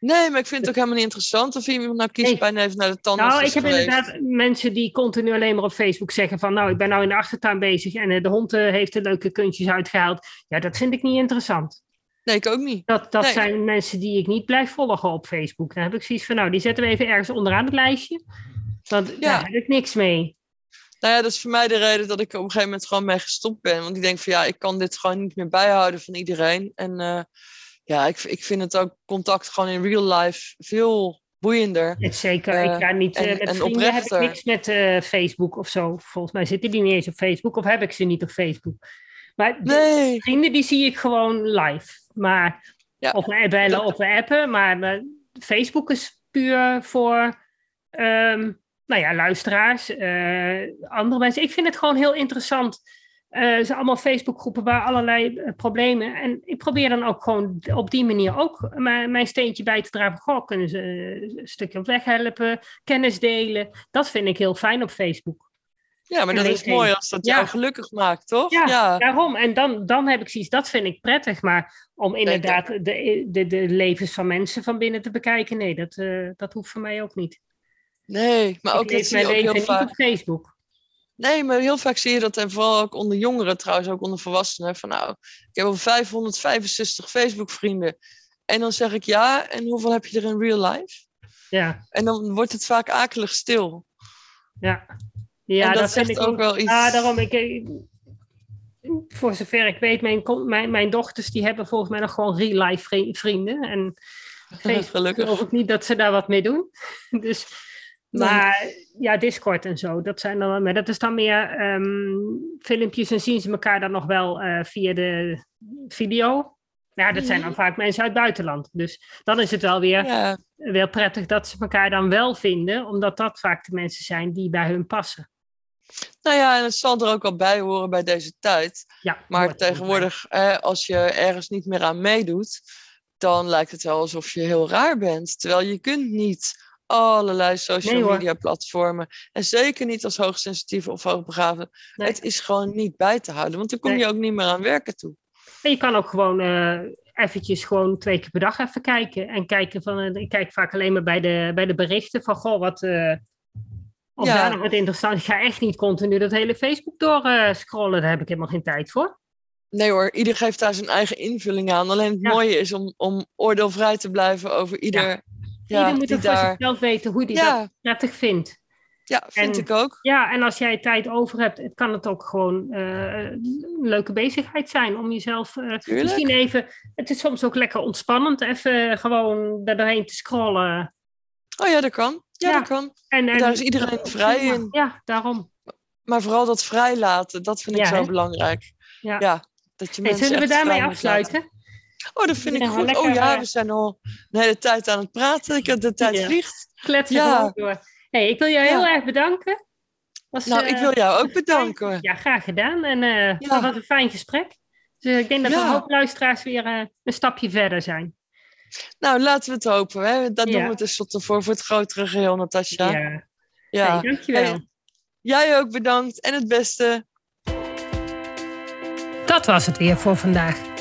Nee, maar ik vind het ook helemaal niet interessant of iemand nou kiespijn heeft naar de tandarts. Nou, ik heb inderdaad mensen die continu alleen maar op Facebook zeggen van nou, ik ben nou in de achtertuin bezig en eh, de hond eh, heeft de leuke kuntjes uitgehaald. Ja, dat vind ik niet interessant. Nee, ik ook niet. Dat, dat Nee. zijn mensen die ik niet blijf volgen op Facebook. Dan heb ik zoiets van nou, die zetten we even ergens onderaan het lijstje. Want Ja. daar heb ik niks mee. Nou ja, dat is voor mij de reden dat ik er op een gegeven moment gewoon mee gestopt ben. Want ik denk van ja, ik kan dit gewoon niet meer bijhouden van iedereen. En eh, ja, ik, ik vind het ook contact gewoon in real life veel boeiender. Het zeker, Eh, ik ga niet eh, en- met en vrienden heb ik niks met eh, Facebook of zo. Volgens mij zitten die niet eens op Facebook of heb ik ze niet op Facebook. Maar de Nee, vrienden die zie ik gewoon live. Maar Ja. of we bellen Dat- of we appen. Maar eh, Facebook is puur voor ehm, nou ja, luisteraars, eh, andere mensen. Ik vind het gewoon heel interessant. Het zijn allemaal Facebookgroepen waar allerlei eh, problemen. En ik probeer dan ook gewoon op die manier ook mijn, mijn steentje bij te dragen. Goh, kunnen ze eh, een stukje op weg helpen, kennis delen. Dat vind ik heel fijn op Facebook. Ja, maar dat is mooi als dat jou gelukkig maakt, toch? Ja, ja, daarom. En dan, dan heb ik zoiets, dat vind ik prettig. Maar om inderdaad de, de, de levens van mensen van binnen te bekijken, nee, dat, uh, dat hoeft voor mij ook niet. Nee, maar ook leef mijn leven niet op Facebook. Nee, maar heel vaak zie je dat, en vooral ook onder jongeren trouwens, ook onder volwassenen, van nou, ik heb al 565 Facebook-vrienden. En dan zeg ik ja, en hoeveel heb je er in real life? Ja. En dan wordt het vaak akelig stil. Ja. Ja, dat, dat zegt ik ook wel iets. Ja, daarom, ik, voor zover ik weet, mijn, mijn, mijn dochters die hebben volgens mij nog gewoon real life vrienden. En Gelukkig. geloof ik niet dat ze daar wat mee doen. Dus, maar ja, Discord en zo, dat zijn dan maar dat is dan meer ehm, filmpjes en zien ze elkaar dan nog wel uh, via de video. Ja, dat zijn dan mhm. vaak mensen uit het buitenland. Dus dan is het wel weer, ja. weer prettig dat ze elkaar dan wel vinden, omdat dat vaak de mensen zijn die bij hun passen. Nou ja, en het zal er ook al bij horen bij deze tijd. Ja, maar tegenwoordig, als je ergens niet meer aan meedoet, dan lijkt het wel alsof je heel raar bent. Terwijl je kunt niet allerlei social media platformen. En zeker niet als hoogsensitieve of hoogbegaafde. Het is gewoon niet bij te houden, want dan kom je ook niet meer aan werken toe. En je kan ook gewoon uh, eventjes gewoon twee keer per dag even kijken. En kijken van, uh, ik kijk vaak alleen maar bij de, bij de berichten van, goh, wat, uh, of ja. daar nog wat interessant. Ik ga echt niet continu dat hele Facebook door scrollen. Daar heb ik helemaal geen tijd voor. Nee hoor, ieder geeft daar zijn eigen invulling aan. Alleen het mooie is om, om oordeelvrij te blijven over ieder. Ja. Ja, ieder moet voor zichzelf weten hoe hij dat prettig vindt. Ja, vind ik ook. Ja, en als jij tijd over hebt, kan het ook gewoon uh, een leuke bezigheid zijn om jezelf uh, misschien even. Het is soms ook lekker ontspannend, even gewoon daar doorheen te scrollen. Oh ja, dat kan. Ja, dat kan. En, en, daar is iedereen vrij in. Ja, daarom. Maar vooral dat vrijlaten, dat vind ik zo belangrijk. Ja. ja. dat je mensen zullen we daarmee afsluiten? Oh, dat vind ik goed. Oh ja, we zijn al de hele tijd aan het praten. Ik heb de tijd vliegt. Kletsen ja. door. Hey, ik wil jou heel erg bedanken. Was, nou, ik wil jou ook bedanken. Ja, graag gedaan. En uh, dat was een fijn gesprek. Dus ik denk dat ja. de hoop luisteraars weer uh, een stapje verder zijn. Nou, laten we het hopen. Hè? Dat doen we tenslotte voor, voor het grotere geheel, Natasja. Ja. ja. Hey, dankjewel. Hey, jij ook bedankt en het beste. Dat was het weer voor vandaag.